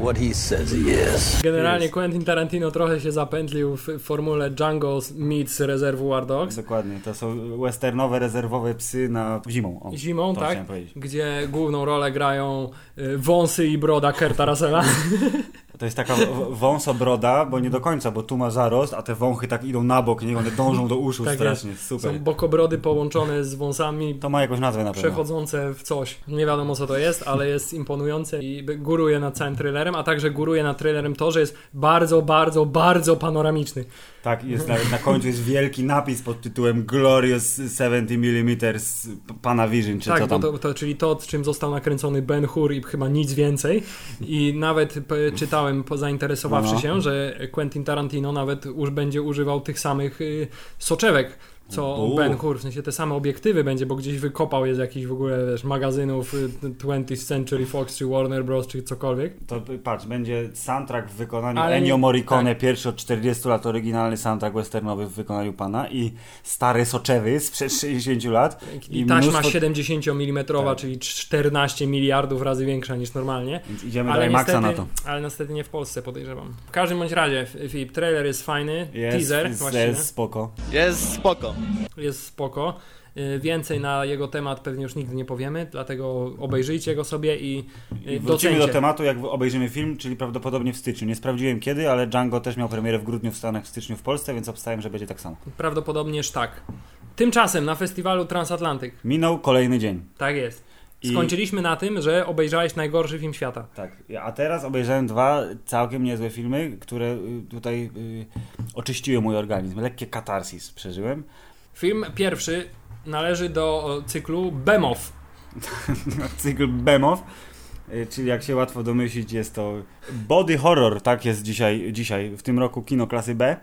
what he says he is. Generalnie Quentin Tarantino trochę się zapętlił w formule Django meets Reservoir Dogs. Dokładnie, to są westernowe, rezerwowe psy na zimą. O, Zimą, tak? Gdzie główną rolę grają y, wąsy i broda Kerta Russella. [laughs] To jest taka wąsobroda, bo nie do końca, bo tu ma zarost, a te wąchy tak idą na bok, nie? One dążą do uszu Tak strasznie, jest. super. Są bokobrody połączone z wąsami To ma jakąś nazwę na pewno. przechodzące w coś. Nie wiadomo co to jest, ale jest imponujące i góruje nad całym trailerem, a także góruje nad trailerem to, że jest bardzo, bardzo, bardzo panoramiczny. Tak, jest na, na końcu jest wielki napis pod tytułem Glorious 70 mm Pana Vision, czy tak, co tam. to, to, czyli to, czym został nakręcony Ben Hur i chyba nic więcej. I nawet p- czytałem, zainteresowawszy No. się, że Quentin Tarantino nawet już będzie używał tych samych y, soczewek. Co U. Ben Hur, w sensie te same obiektywy będzie, bo gdzieś wykopał je z jakichś w ogóle wiesz, magazynów y, 20th Century Fox czy Warner Bros. czy cokolwiek. To patrz, będzie soundtrack w wykonaniu Ale Ennio Morricone, tak. pierwszy od 40 lat oryginalny soundtrack westernowy w wykonaniu pana i stary soczewy sprzed 60 lat. I, taśma mnóstwo- 70 mm, Tak. czyli 14 miliardów razy większa niż normalnie. Więc idziemy Ale do IMAXa niestety, na to. ale niestety nie w Polsce podejrzewam. W każdym bądź razie, Filip, trailer jest fajny, Jest, teaser jest, właściwie. jest spoko. Jest spoko. Jest spoko. Y, Więcej na jego temat pewnie już nigdy nie powiemy, dlatego obejrzyjcie go sobie i, I i wrócimy do tematu, jak obejrzymy film, czyli prawdopodobnie w styczniu. Nie sprawdziłem kiedy, ale Django też miał premierę w grudniu w Stanach, w styczniu w Polsce, więc obstałem, że będzie tak samo. Prawdopodobnież tak. Tymczasem na festiwalu Transatlantyk. Minął kolejny dzień. Tak jest. I- Skończyliśmy na tym, że obejrzałeś najgorszy film świata. Tak, a teraz obejrzałem dwa całkiem niezłe filmy, które y, tutaj y, oczyściły mój organizm. Lekkie katarsis przeżyłem. Film pierwszy należy do cyklu Bemow. [laughs] Cykl Bemow, y, czyli jak się łatwo domyślić, jest to body horror, tak jest dzisiaj, dzisiaj w tym roku kino klasy B.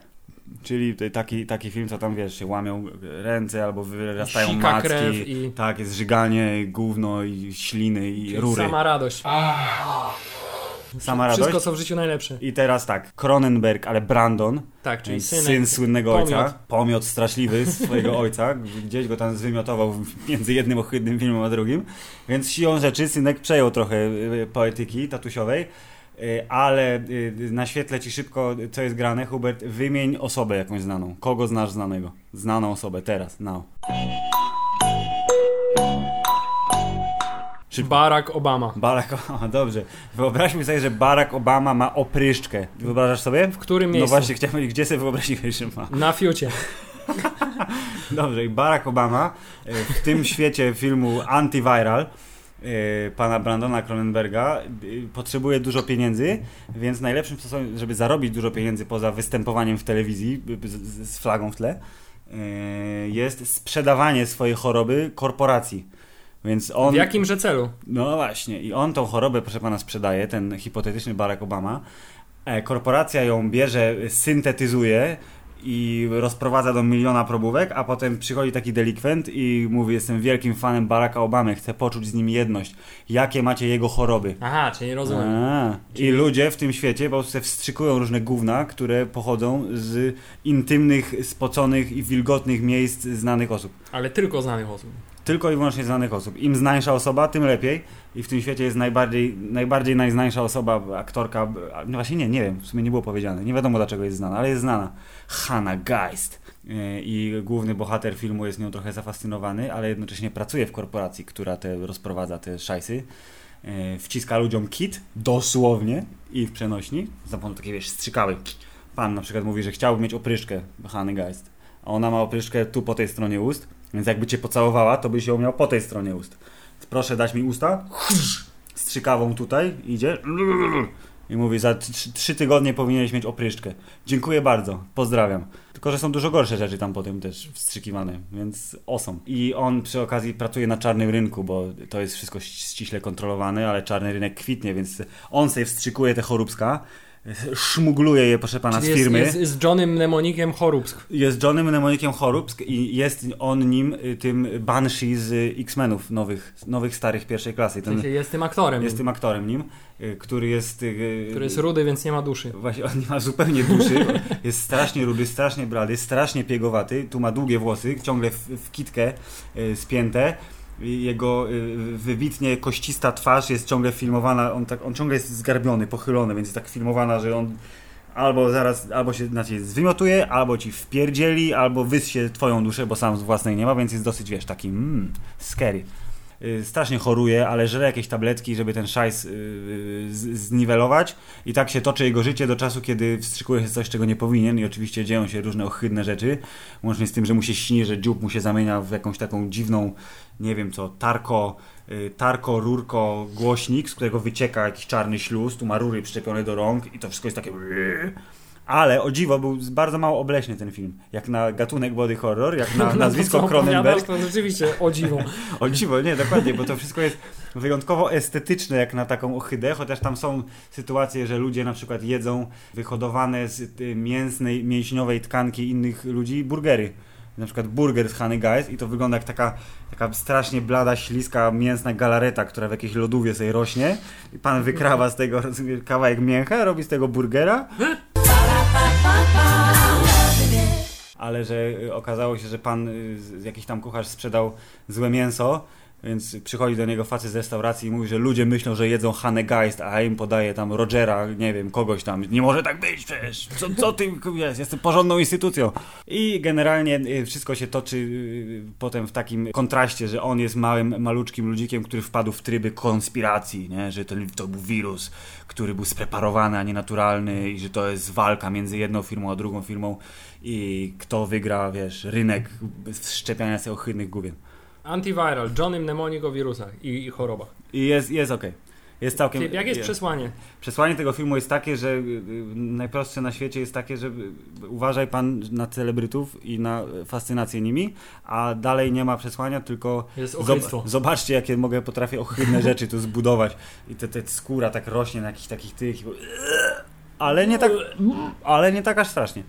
Czyli taki, taki film, co tam wiesz, się łamią ręce albo wyrastają Sika macki. krew i- Tak, jest żyganie, gówno i śliny i Czyli rury. Sama radość. Sama radość. Wszystko co w życiu najlepsze. I teraz tak, Cronenberg, ale Brandon, Tak, czyli syn, synek, słynnego pomiot. ojca, pomiot straszliwy swojego [laughs] ojca, gdzieś go tam zwymiotował [laughs] między jednym ohydnym filmem a drugim, więc siłą rzeczy synek przejął trochę y, poetyki tatusiowej, y, ale y, naświetlę ci szybko, co jest grane. Hubert, wymień osobę jakąś znaną. Kogo znasz znanego? Znaną osobę, teraz, now. Barack Obama. Barack Obama, [laughs] dobrze. Wyobraźmy sobie, że Barack Obama ma opryszczkę. Wyobrażasz sobie? W którym No miejscu? właśnie, chciałem powiedzieć, gdzie sobie wyobraziłeś, [laughs] że ma? Na fiucie. [laughs] Dobrze, i Barack Obama e, w tym świecie filmu Antiviral e, pana Brandona Cronenberga e, potrzebuje dużo pieniędzy, więc najlepszym sposobem, żeby zarobić dużo pieniędzy poza występowaniem w telewizji z, flagą w tle, jest sprzedawanie swojej choroby korporacji. Więc on. W jakimże celu? No właśnie, i on tą chorobę, proszę pana, sprzedaje, ten hipotetyczny Barack Obama. E, Korporacja ją bierze, syntetyzuje i rozprowadza do miliona probówek, a potem przychodzi taki delikwent i mówi: Jestem wielkim fanem Baracka Obamy, chcę poczuć z nim jedność. Jakie macie jego choroby? Aha, czyli rozumiem. A, I ludzie w tym świecie po prostu wstrzykują różne gówna, które pochodzą z intymnych, spoconych i wilgotnych miejsc znanych osób. Ale tylko znanych osób. Tylko i wyłącznie znanych osób. Im znańsza osoba, tym lepiej. I w tym świecie jest najbardziej, najbardziej najznańsza osoba, aktorka. No właśnie nie, nie wiem, w sumie nie było powiedziane. Nie wiadomo dlaczego jest znana, ale jest znana. Hannah Geist. Yy, I główny bohater filmu jest nią trochę zafascynowany, ale jednocześnie pracuje w korporacji, która te rozprowadza te szajsy. e, wciska ludziom kit, dosłownie, i w przenośni, za pomocą takiej, wiesz, strzykały. Pan na przykład mówi, że chciałby mieć opryszkę Hany Geist, a ona ma opryszkę tu po tej stronie ust, więc jakby cię pocałowała, to byś ją miał po tej stronie ust. Proszę dać mi usta, strzykawą tutaj, idzie i mówi, za trzy- tygodnie powinieneś mieć opryszczkę. Dziękuję bardzo, pozdrawiam. Tylko, że są dużo gorsze rzeczy tam potem też wstrzykiwane, więc osom. I on przy okazji pracuje na czarnym rynku, bo to jest wszystko ściśle kontrolowane, ale czarny rynek kwitnie, więc on sobie wstrzykuje te choróbska, szmugluje je, proszę pana, Czyli z jest, firmy. jest, jest Johnem Mnemonikiem Choróbsk. Jest Johnem Mnemonikiem Choróbsk i jest on nim y, tym Banshee z X-Menów nowych, nowych starych pierwszej klasy. Ten, jest tym aktorem, jest tym aktorem nim, y, który jest... y, który jest rudy, więc nie ma duszy. Właśnie on nie ma zupełnie duszy, [laughs] jest strasznie rudy, strasznie blady, strasznie piegowaty, tu ma długie włosy, ciągle w, w kitkę spięte. Jego y, wybitnie koścista twarz jest ciągle filmowana, on, tak, on ciągle jest zgarbiony, pochylony, więc jest tak filmowana, że on albo zaraz, albo się znaczy, zwymiotuje, albo ci wpierdzieli, albo wyssie twoją duszę, bo sam z własnej nie ma, więc jest dosyć, wiesz, taki mm, scary. Y, Strasznie choruje, ale żre jakieś tabletki, żeby ten szajs y, y, z- zniwelować. I tak się toczy jego życie do czasu, kiedy wstrzykuje się coś, czego nie powinien. I oczywiście dzieją się różne ohydne rzeczy, łącznie z tym, że mu się śni, że dziób mu się zamienia w jakąś taką dziwną, nie wiem co, tarko, y, tarko, rurko, głośnik, z którego wycieka jakiś czarny śluz, tu ma rury przyczepione do rąk i to wszystko jest takie... Ale o dziwo był bardzo mało obleśny ten film. Jak na gatunek body horror, jak na [laughs] nazwisko co Cronenberg. To rzeczywiście o dziwo. [laughs] O dziwo, nie, dokładnie, bo to wszystko jest wyjątkowo estetyczne jak na taką ohydę, chociaż tam są sytuacje, że ludzie na przykład jedzą wyhodowane z mięsnej, mięśniowej tkanki innych ludzi burgery. Na przykład burger z Honey Guys i to wygląda jak taka, taka strasznie blada, śliska, mięsna galareta, która w jakiejś lodówie sobie rośnie i pan wykrawa z tego [laughs] kawałek mięcha, robi z tego burgera. Ale że okazało się, że pan, y, jakiś tam kucharz sprzedał złe mięso, więc przychodzi do niego facet z restauracji i mówi, że ludzie myślą, że jedzą Hanne Geist, a im podaje tam Rogera, nie wiem, kogoś tam. Nie może tak być przecież! Co, co ty, jest, jestem porządną instytucją. I generalnie y, wszystko się toczy y, potem w takim kontraście, że on jest małym, maluczkim ludzikiem, który wpadł w tryby konspiracji, nie? że to, to był wirus, który był spreparowany, a nie naturalny i że to jest walka między jedną firmą a drugą firmą i kto wygra, wiesz, rynek wszczepiania sobie ohydnych gubien. Antiviral, Johnny Mnemonik o wirusach i, i chorobach. I jest, jest okej. Jest całkiem... Filip, jak jest przesłanie? Przesłanie tego filmu jest takie, że y, y, najprostsze na świecie jest takie, że y, uważaj pan na celebrytów i na fascynację nimi, a dalej nie ma przesłania, tylko Jest zob- zobaczcie, jakie mogę, potrafię ohydne rzeczy tu zbudować. I te, te skóra tak rośnie na jakichś takich tych... Ale nie tak, ale nie tak aż strasznie.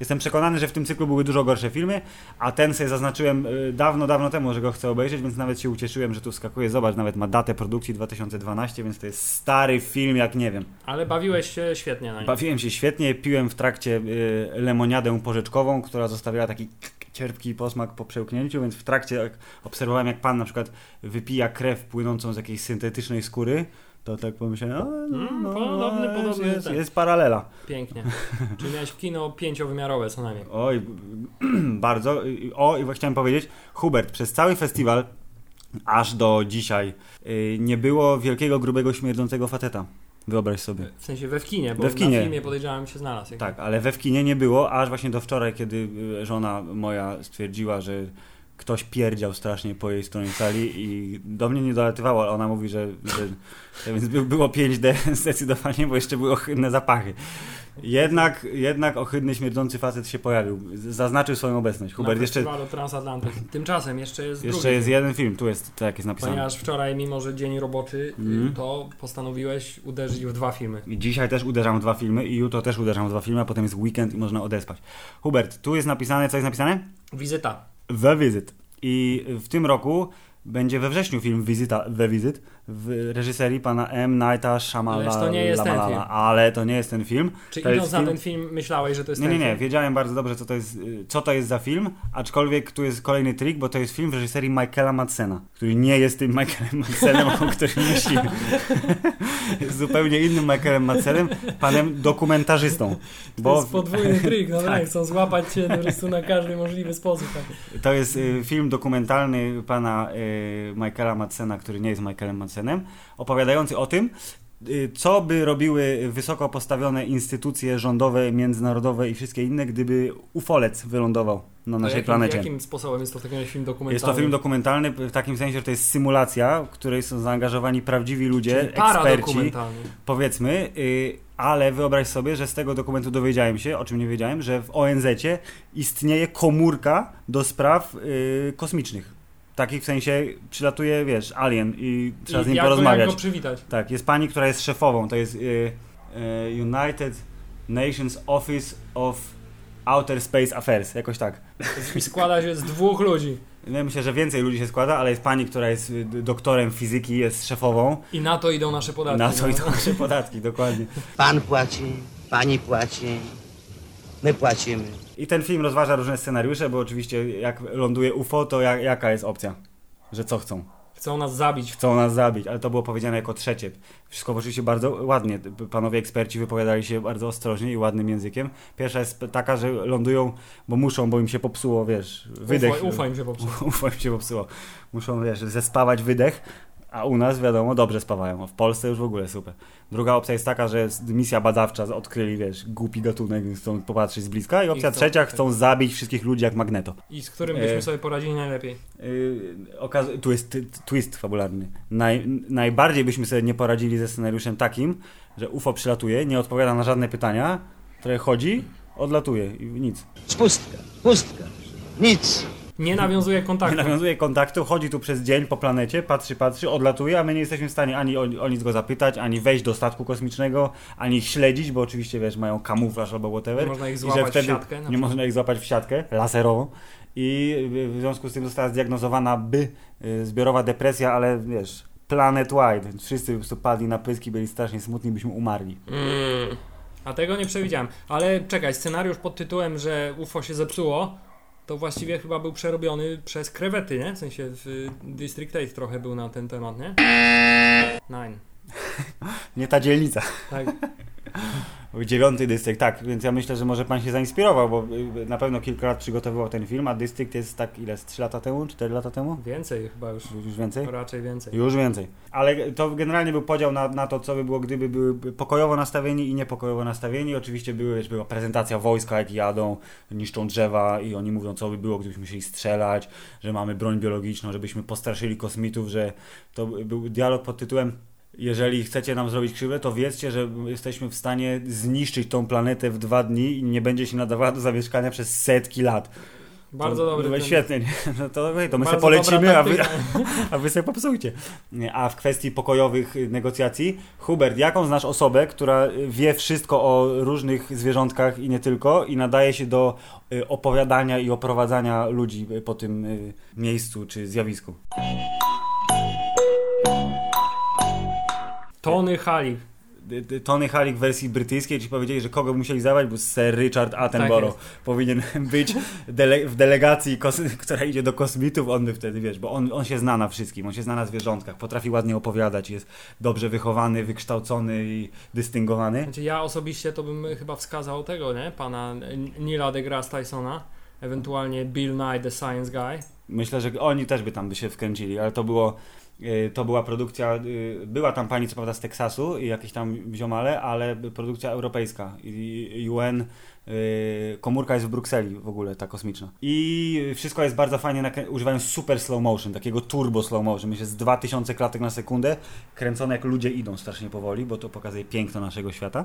Jestem przekonany, że w tym cyklu były dużo gorsze filmy, a ten sobie zaznaczyłem y, dawno, dawno temu, że go chcę obejrzeć, więc nawet się ucieszyłem, że tu skakuje. Zobacz, nawet ma datę produkcji 2012, więc to jest stary film, jak nie wiem. Ale bawiłeś się świetnie na nim. Bawiłem się świetnie, piłem w trakcie y, lemoniadę porzeczkową, która zostawiała taki cierpki posmak po przełknięciu, więc w trakcie obserwowałem, jak pan na przykład wypija krew płynącą z jakiejś syntetycznej skóry, to tak pomyślałem, no, Mm, no, podobny, jest, podobny, jest, tak. jest paralela. Pięknie. [laughs] Czyli miałeś kino pięciowymiarowe co najmniej. Oj, [clears throat] bardzo. O, i właśnie chciałem powiedzieć, Hubert, przez cały festiwal, aż do dzisiaj, y, nie było wielkiego, grubego, śmierdzącego faceta. Wyobraź sobie. W sensie we w kinie, bo We w kinie. na filmie podejrzewam się znalazł. Jak Tak, ale we w kinie nie było, aż właśnie do wczoraj, kiedy y, żona moja stwierdziła, że ktoś pierdział strasznie po jej stronie sali i do mnie nie dolatywało, ale ona mówi, że, że więc by- było 5D [laughs] zdecydowanie, bo jeszcze były ohydne zapachy. Jednak, jednak ohydny, śmierdzący facet się pojawił. Zaznaczył swoją obecność. Hubert, jeszcze, Transatlantyk. Tymczasem jeszcze jest jeszcze drugi jest jeden film, tu jest tak jest napisane. Ponieważ wczoraj, mimo że dzień roboczy, Mhm. to postanowiłeś uderzyć w dwa filmy. I dzisiaj też uderzam w dwa filmy i jutro też uderzam w dwa filmy, a potem jest weekend i można odespać. Hubert, tu jest napisane, co jest napisane? Wizyta. The Visit. I w tym roku będzie we wrześniu film Wizyta, The Visit w reżyserii pana M. Nighta Shyamalala. Lecz to nie jest ten film. Ale to nie jest ten film. Czy to idąc na film... ten film myślałeś, że to jest Nie, nie, ten nie. film? Wiedziałem bardzo dobrze, co to, jest, y, co to jest za film, aczkolwiek tu jest kolejny trik, bo to jest film w reżyserii Michaela Madsena, który nie jest tym Michaelem Madsenem, o którym [laughs] myślimy. jest [laughs] zupełnie innym Michaelem Madsenem, panem dokumentarzystą. To Bo jest podwójny trik, no [laughs] Tak. tak, chcą złapać cię po prostu na każdy możliwy sposób. Tak. To jest y, film dokumentalny pana y, Michaela Madsena, który nie jest Michaelem Madsenem, opowiadający o tym, y, co by robiły wysoko postawione instytucje rządowe, międzynarodowe i wszystkie inne, gdyby ufolec wylądował na naszej jakim, planecie. Jakim sposobem jest to razie film dokumentalny? Jest to film dokumentalny w takim sensie, że to jest symulacja, w której są zaangażowani prawdziwi ludzie, Czyli eksperci, powiedzmy, y, ale wyobraź sobie, że z tego dokumentu dowiedziałem się, o czym nie wiedziałem, że w ONZ-cie istnieje komórka do spraw y, kosmicznych. Takich w sensie przylatuje, wiesz, alien i trzeba I z nim jak porozmawiać. Jak go przywitać? Tak, jest pani, która jest szefową, to jest y, y, United Nations Office of Outer Space Affairs, jakoś tak. Składa się z dwóch ludzi. Ja myślę, że więcej ludzi się składa, ale jest pani, która jest y, doktorem fizyki, jest szefową. I na to idą nasze podatki. Na co no. idą nasze podatki, dokładnie. Pan płaci, pani płaci, my płacimy. I ten film rozważa różne scenariusze, bo oczywiście jak ląduje UFO, to jak, jaka jest opcja? Że co chcą? Chcą nas zabić. Chcą nas zabić, ale to było powiedziane jako trzecie. Wszystko oczywiście bardzo ładnie. Panowie eksperci wypowiadali się bardzo ostrożnie i ładnym językiem. Pierwsza jest taka, że lądują, bo muszą, bo im się popsuło, wiesz, wydech. Ufa, ufa im się popsuło. [laughs] Ufa im się popsuło. Muszą, wiesz, zespawać wydech, a u nas, wiadomo, dobrze spawają. W Polsce już w ogóle super. Druga opcja jest taka, że jest misja badawcza, odkryli, wiesz, głupi gatunek, więc chcą popatrzeć z bliska. I opcja chcą- trzecia, tak. chcą zabić wszystkich ludzi jak Magneto. I z którym byśmy E, sobie poradzili najlepiej. Yy, okaz- tu jest twist fabularny. Naj, najbardziej byśmy sobie nie poradzili ze scenariuszem takim, że UFO przylatuje, nie odpowiada na żadne pytania, trochę chodzi, odlatuje i nic. Spustka, pustka, nic. Nie nawiązuje kontaktu. Nie nawiązuje kontaktu, chodzi tu przez dzień po planecie, patrzy, patrzy, odlatuje, a my nie jesteśmy w stanie ani o, o nic go zapytać, ani wejść do statku kosmicznego, ani ich śledzić, bo oczywiście, wiesz, mają kamuflaż albo whatever. Nie można ich złapać w siatkę Nie można ich złapać w siatkę laserową. I w- związku z tym została zdiagnozowana by y, zbiorowa depresja, ale wiesz, planet wide. Wszyscy po prostu padli na pyski, byli strasznie smutni, byśmy umarli. A tego nie przewidziałem. Ale czekaj, scenariusz pod tytułem, że UFO się zepsuło, to właściwie chyba był przerobiony przez krewety, nie? W sensie w District 8 trochę był na ten temat, nie? Nine. Nie ta dzielnica. Tak. Dziewiąty dystrykt, tak, więc ja myślę, że może pan się zainspirował, bo y, na pewno kilka lat przygotowywał ten film, a dystrykt jest tak ile, z 3 lata temu, 4 lata temu? Więcej chyba już. Już więcej? Raczej więcej. Już więcej. Ale to generalnie był podział na, na to, co by było, gdyby były pokojowo nastawieni i niepokojowo nastawieni. Oczywiście były, była prezentacja wojska, jak jadą, niszczą drzewa i oni mówią, co by było, gdybyśmy musieli strzelać, że mamy broń biologiczną, żebyśmy postraszyli kosmitów, że to był dialog pod tytułem jeżeli chcecie nam zrobić krzywdę, to wiedzcie, że jesteśmy w stanie zniszczyć tą planetę w dwa dni i nie będzie się nadawała do zamieszkania przez setki lat. Bardzo to, dobry no, Świetnie, nie? no to, to my sobie polecimy, a wy, [laughs] a wy sobie popsujcie. A w kwestii pokojowych y, negocjacji, Hubert, jaką znasz osobę, która y, wie wszystko o różnych zwierzątkach i nie tylko i nadaje się do y, opowiadania i oprowadzania ludzi po tym miejscu czy zjawisku? Tony Halik. Tony Halik w wersji brytyjskiej ci powiedzieli, że kogo musieli zabrać, bo Sir Richard Attenborough Tak powinien [laughs] być dele w delegacji, która idzie do kosmitów, on by wtedy, wiesz, bo on, on się zna na wszystkim, on się zna na zwierzątkach, potrafi ładnie opowiadać, jest dobrze wychowany, wykształcony i dystyngowany. Znaczy ja osobiście to bym chyba wskazał tego, nie? Pana Nila deGrasse Tysona, ewentualnie Bill Nye the Science Guy. Myślę, że oni też by tam by się wkręcili, ale to było to była produkcja, y, była tam pani co prawda z Teksasu i jakieś tam ziomale, ale produkcja europejska UN, y, komórka jest w Brukseli w ogóle, ta kosmiczna. I wszystko jest bardzo fajnie, używają super slow motion, takiego turbo slow motion, myślę z 2000 klatek na sekundę, kręcone jak ludzie idą strasznie powoli, bo to pokazuje piękno naszego świata.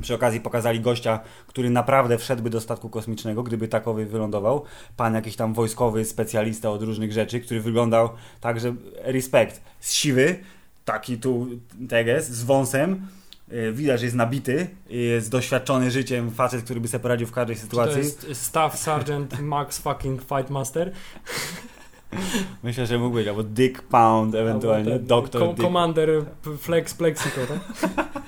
Przy okazji pokazali gościa, który naprawdę wszedłby do statku kosmicznego, gdyby takowy wylądował. Pan jakiś tam wojskowy specjalista od różnych rzeczy, który wyglądał tak, że respekt. Z siwy, taki tu teges, z wąsem. Yy, Widać, że jest nabity, jest doświadczony życiem, facet, który by sobie poradził w każdej Czy to sytuacji. jest Staff Sergeant Max fucking Fightmaster? [laughs] Myślę, że mógł być, albo Dick Pound, ewentualnie Albo ten Doktor ko- Dick. Commander Flex Plexico, tak? [laughs]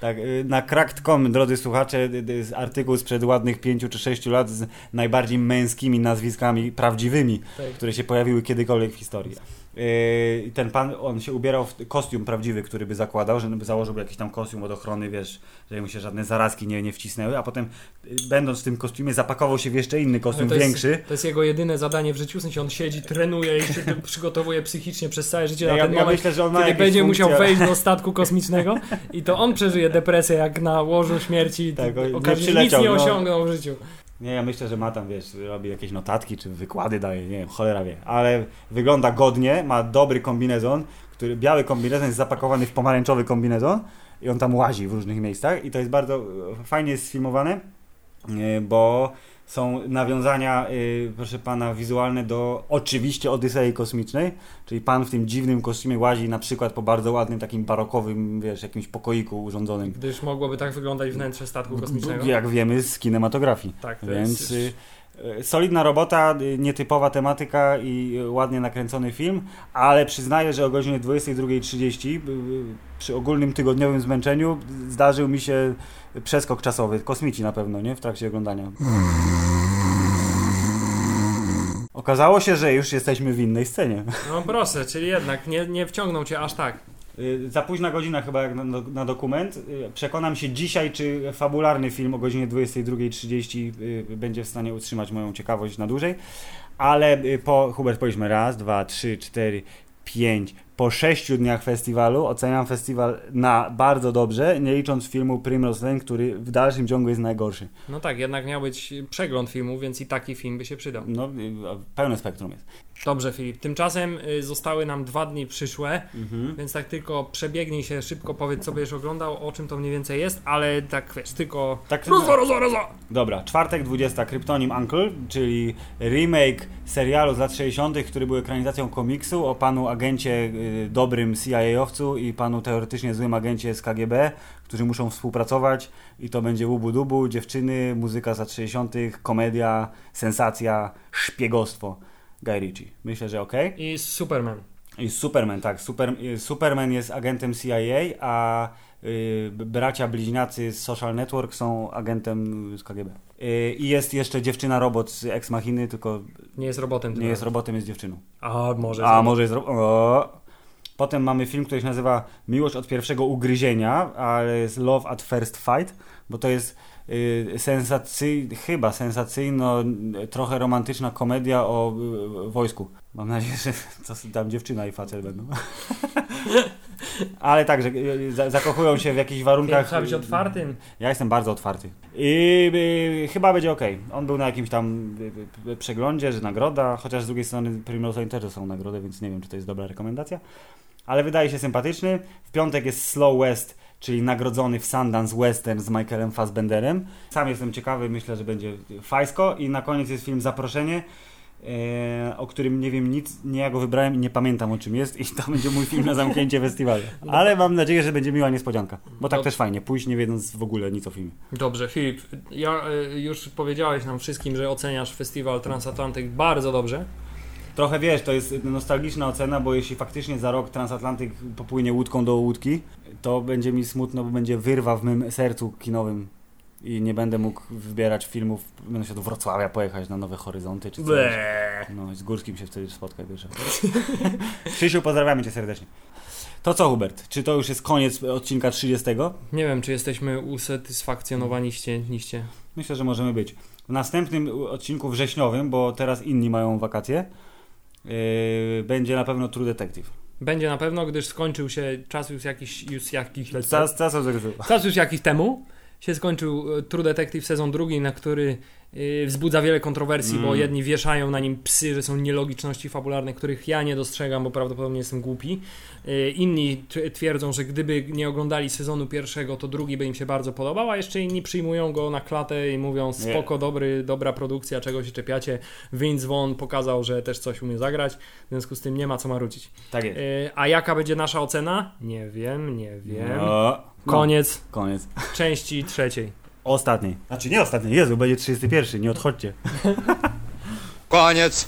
Tak, y, na cracked.com, drodzy słuchacze, y, y, artykuł sprzed ładnych pięciu czy sześciu lat z najbardziej męskimi nazwiskami prawdziwymi, Tak. które się pojawiły kiedykolwiek w historii. Yy, I ten pan, on się ubierał w kostium prawdziwy, który by zakładał, że by założył jakiś tam kostium od ochrony, wiesz, że mu się żadne zarazki nie, nie wcisnęły, a potem yy, będąc w tym kostiumie zapakował się w jeszcze inny kostium, to jest, większy. To jest jego jedyne zadanie w życiu, w sensie on siedzi, trenuje i się przygotowuje psychicznie przez całe życie Ja- na ten ja moment, myślę, że on ma kiedy będzie musiał funkcje. wejść do statku kosmicznego i to on przeżyje depresję jak na łożu śmierci, Tak, o- nie nic nie no. osiągnął w życiu. Nie, ja myślę, że ma tam, wiesz, robi jakieś notatki, czy wykłady daje, nie wiem, cholera wie. Ale wygląda godnie, ma dobry kombinezon, który, biały kombinezon jest zapakowany w pomarańczowy kombinezon i on tam łazi w różnych miejscach i to jest bardzo fajnie sfilmowane, e, bo są nawiązania, e, proszę pana, wizualne do oczywiście Odysei Kosmicznej, czyli pan w tym dziwnym kostiumie łazi na przykład po bardzo ładnym, takim barokowym, wiesz, jakimś pokoiku urządzonym. Gdyż mogłoby tak wyglądać wnętrze statku kosmicznego. Jak wiemy z kinematografii. Tak, to Więc jest... y, solidna robota, y, nietypowa tematyka i y, ładnie nakręcony film, ale przyznaję, że o godzinie 22.30 y, y, przy ogólnym tygodniowym zmęczeniu zdarzył mi się przeskok czasowy. Kosmici na pewno, nie? W trakcie oglądania. Okazało się, że już jesteśmy w innej scenie. No proszę, czyli jednak nie, nie wciągnął cię aż tak. Y, Za późna godzina chyba jak na, na dokument. Y, Przekonam się dzisiaj, czy fabularny film o godzinie 22.30 y, będzie w stanie utrzymać moją ciekawość na dłużej. Ale po, Hubert, powiedzmy raz, dwa, trzy, cztery, pięć. Po sześciu dniach festiwalu oceniam festiwal na bardzo dobrze, nie licząc filmu Primrose Lane, który w dalszym ciągu jest najgorszy. No tak, jednak miał być przegląd filmu, więc i taki film by się przydał. No, pełne spektrum jest. Dobrze, Filip. Tymczasem y, zostały nam dwa dni przyszłe, Mhm. więc tak tylko przebiegnij się szybko, powiedz co będziesz oglądał, o czym to mniej więcej jest, ale tak wiesz, tylko... Tak, Rozo, rozo, rozo! Dobra, czwartek 20, Kryptonim Uncle, czyli remake serialu z lat 60., który był ekranizacją komiksu o panu agencie y, dobrym CIA-owcu i panu teoretycznie złym agencie z KGB, którzy muszą współpracować i to będzie łubu dubu, dziewczyny, muzyka z lat 60., komedia, sensacja, szpiegostwo. Guy Ritchie. Myślę, że okej. I Superman. I Superman, tak. Super, y, Superman jest agentem CIA, a y, bracia bliźniacy z Social Network są agentem z KGB. Y, I jest jeszcze dziewczyna robot z Ex Machiny, tylko Nie jest robotem. nie jest robotem, jest dziewczyną. A, może. A może jest robotem. Potem mamy film, który się nazywa Miłość od pierwszego ugryzienia, ale jest Love at First Fight, bo to jest y, sensacyj, chyba sensacyjno, trochę romantyczna komedia o y, wojsku. Mam nadzieję, że to tam dziewczyna i facet będą. [laughs] Ale tak, że y, za- zakochują się w jakichś warunkach. Trzeba być otwartym. Ja jestem bardzo otwarty. I y, chyba będzie ok. On był na jakimś tam y, y, przeglądzie, że nagroda, chociaż z drugiej strony Primrose też są nagrody, więc nie wiem, czy to jest dobra rekomendacja. Ale wydaje się sympatyczny. W piątek jest Slow West, czyli nagrodzony w Sundance Western z Michaelem Fassbenderem. Sam jestem ciekawy, myślę, że będzie fajsko. I na koniec jest film Zaproszenie, e, o którym nie wiem nic, nie ja go wybrałem i nie pamiętam o czym jest i to będzie mój film na zamknięcie festiwalu. Ale mam nadzieję, że będzie miła niespodzianka, bo tak Dob- też fajnie, pójść nie wiedząc w ogóle nic o filmie. Dobrze, Filip, ja, y, już powiedziałeś nam wszystkim, że oceniasz festiwal Transatlantyk bardzo dobrze. Trochę wiesz, to jest nostalgiczna ocena, bo jeśli faktycznie za rok transatlantyk popłynie łódką do łódki, to będzie mi smutno, bo będzie wyrwa w mym sercu kinowym i nie będę mógł wybierać filmów, będę się do Wrocławia pojechać na Nowe Horyzonty czy coś. Ble. No, z Górskim się wtedy spotkać wiesz. [laughs] Krzysiu, pozdrawiamy Cię serdecznie. To co, Hubert? Czy to już jest koniec odcinka 30? Nie wiem, czy jesteśmy usatysfakcjonowaniście niście. Myślę, że możemy być. W następnym odcinku wrześniowym, bo teraz inni mają wakacje, będzie na pewno True Detective. Będzie na pewno, gdyż skończył się czas już jakiś, już jakiś, Czas, czas czas już jakiś temu się skończył e, True Detective sezon drugi, na który e, wzbudza wiele kontrowersji, Mm. bo jedni wieszają na nim psy, że są nielogiczności fabularne, których ja nie dostrzegam, bo prawdopodobnie jestem głupi. E, Inni twierdzą, że gdyby nie oglądali sezonu pierwszego, to drugi by im się bardzo podobał, a jeszcze inni przyjmują go na klatę i mówią spoko, dobry, dobra produkcja, czego się czepiacie. Vince Vaughn pokazał, że też coś umie zagrać, w związku z tym nie ma co marudzić. Tak jest. A jaka będzie nasza ocena? Nie wiem, nie wiem. No, Koniec koniec. części trzeciej. Ostatniej. Znaczy nie ostatniej, Jezu, będzie 31, nie odchodźcie. Koniec.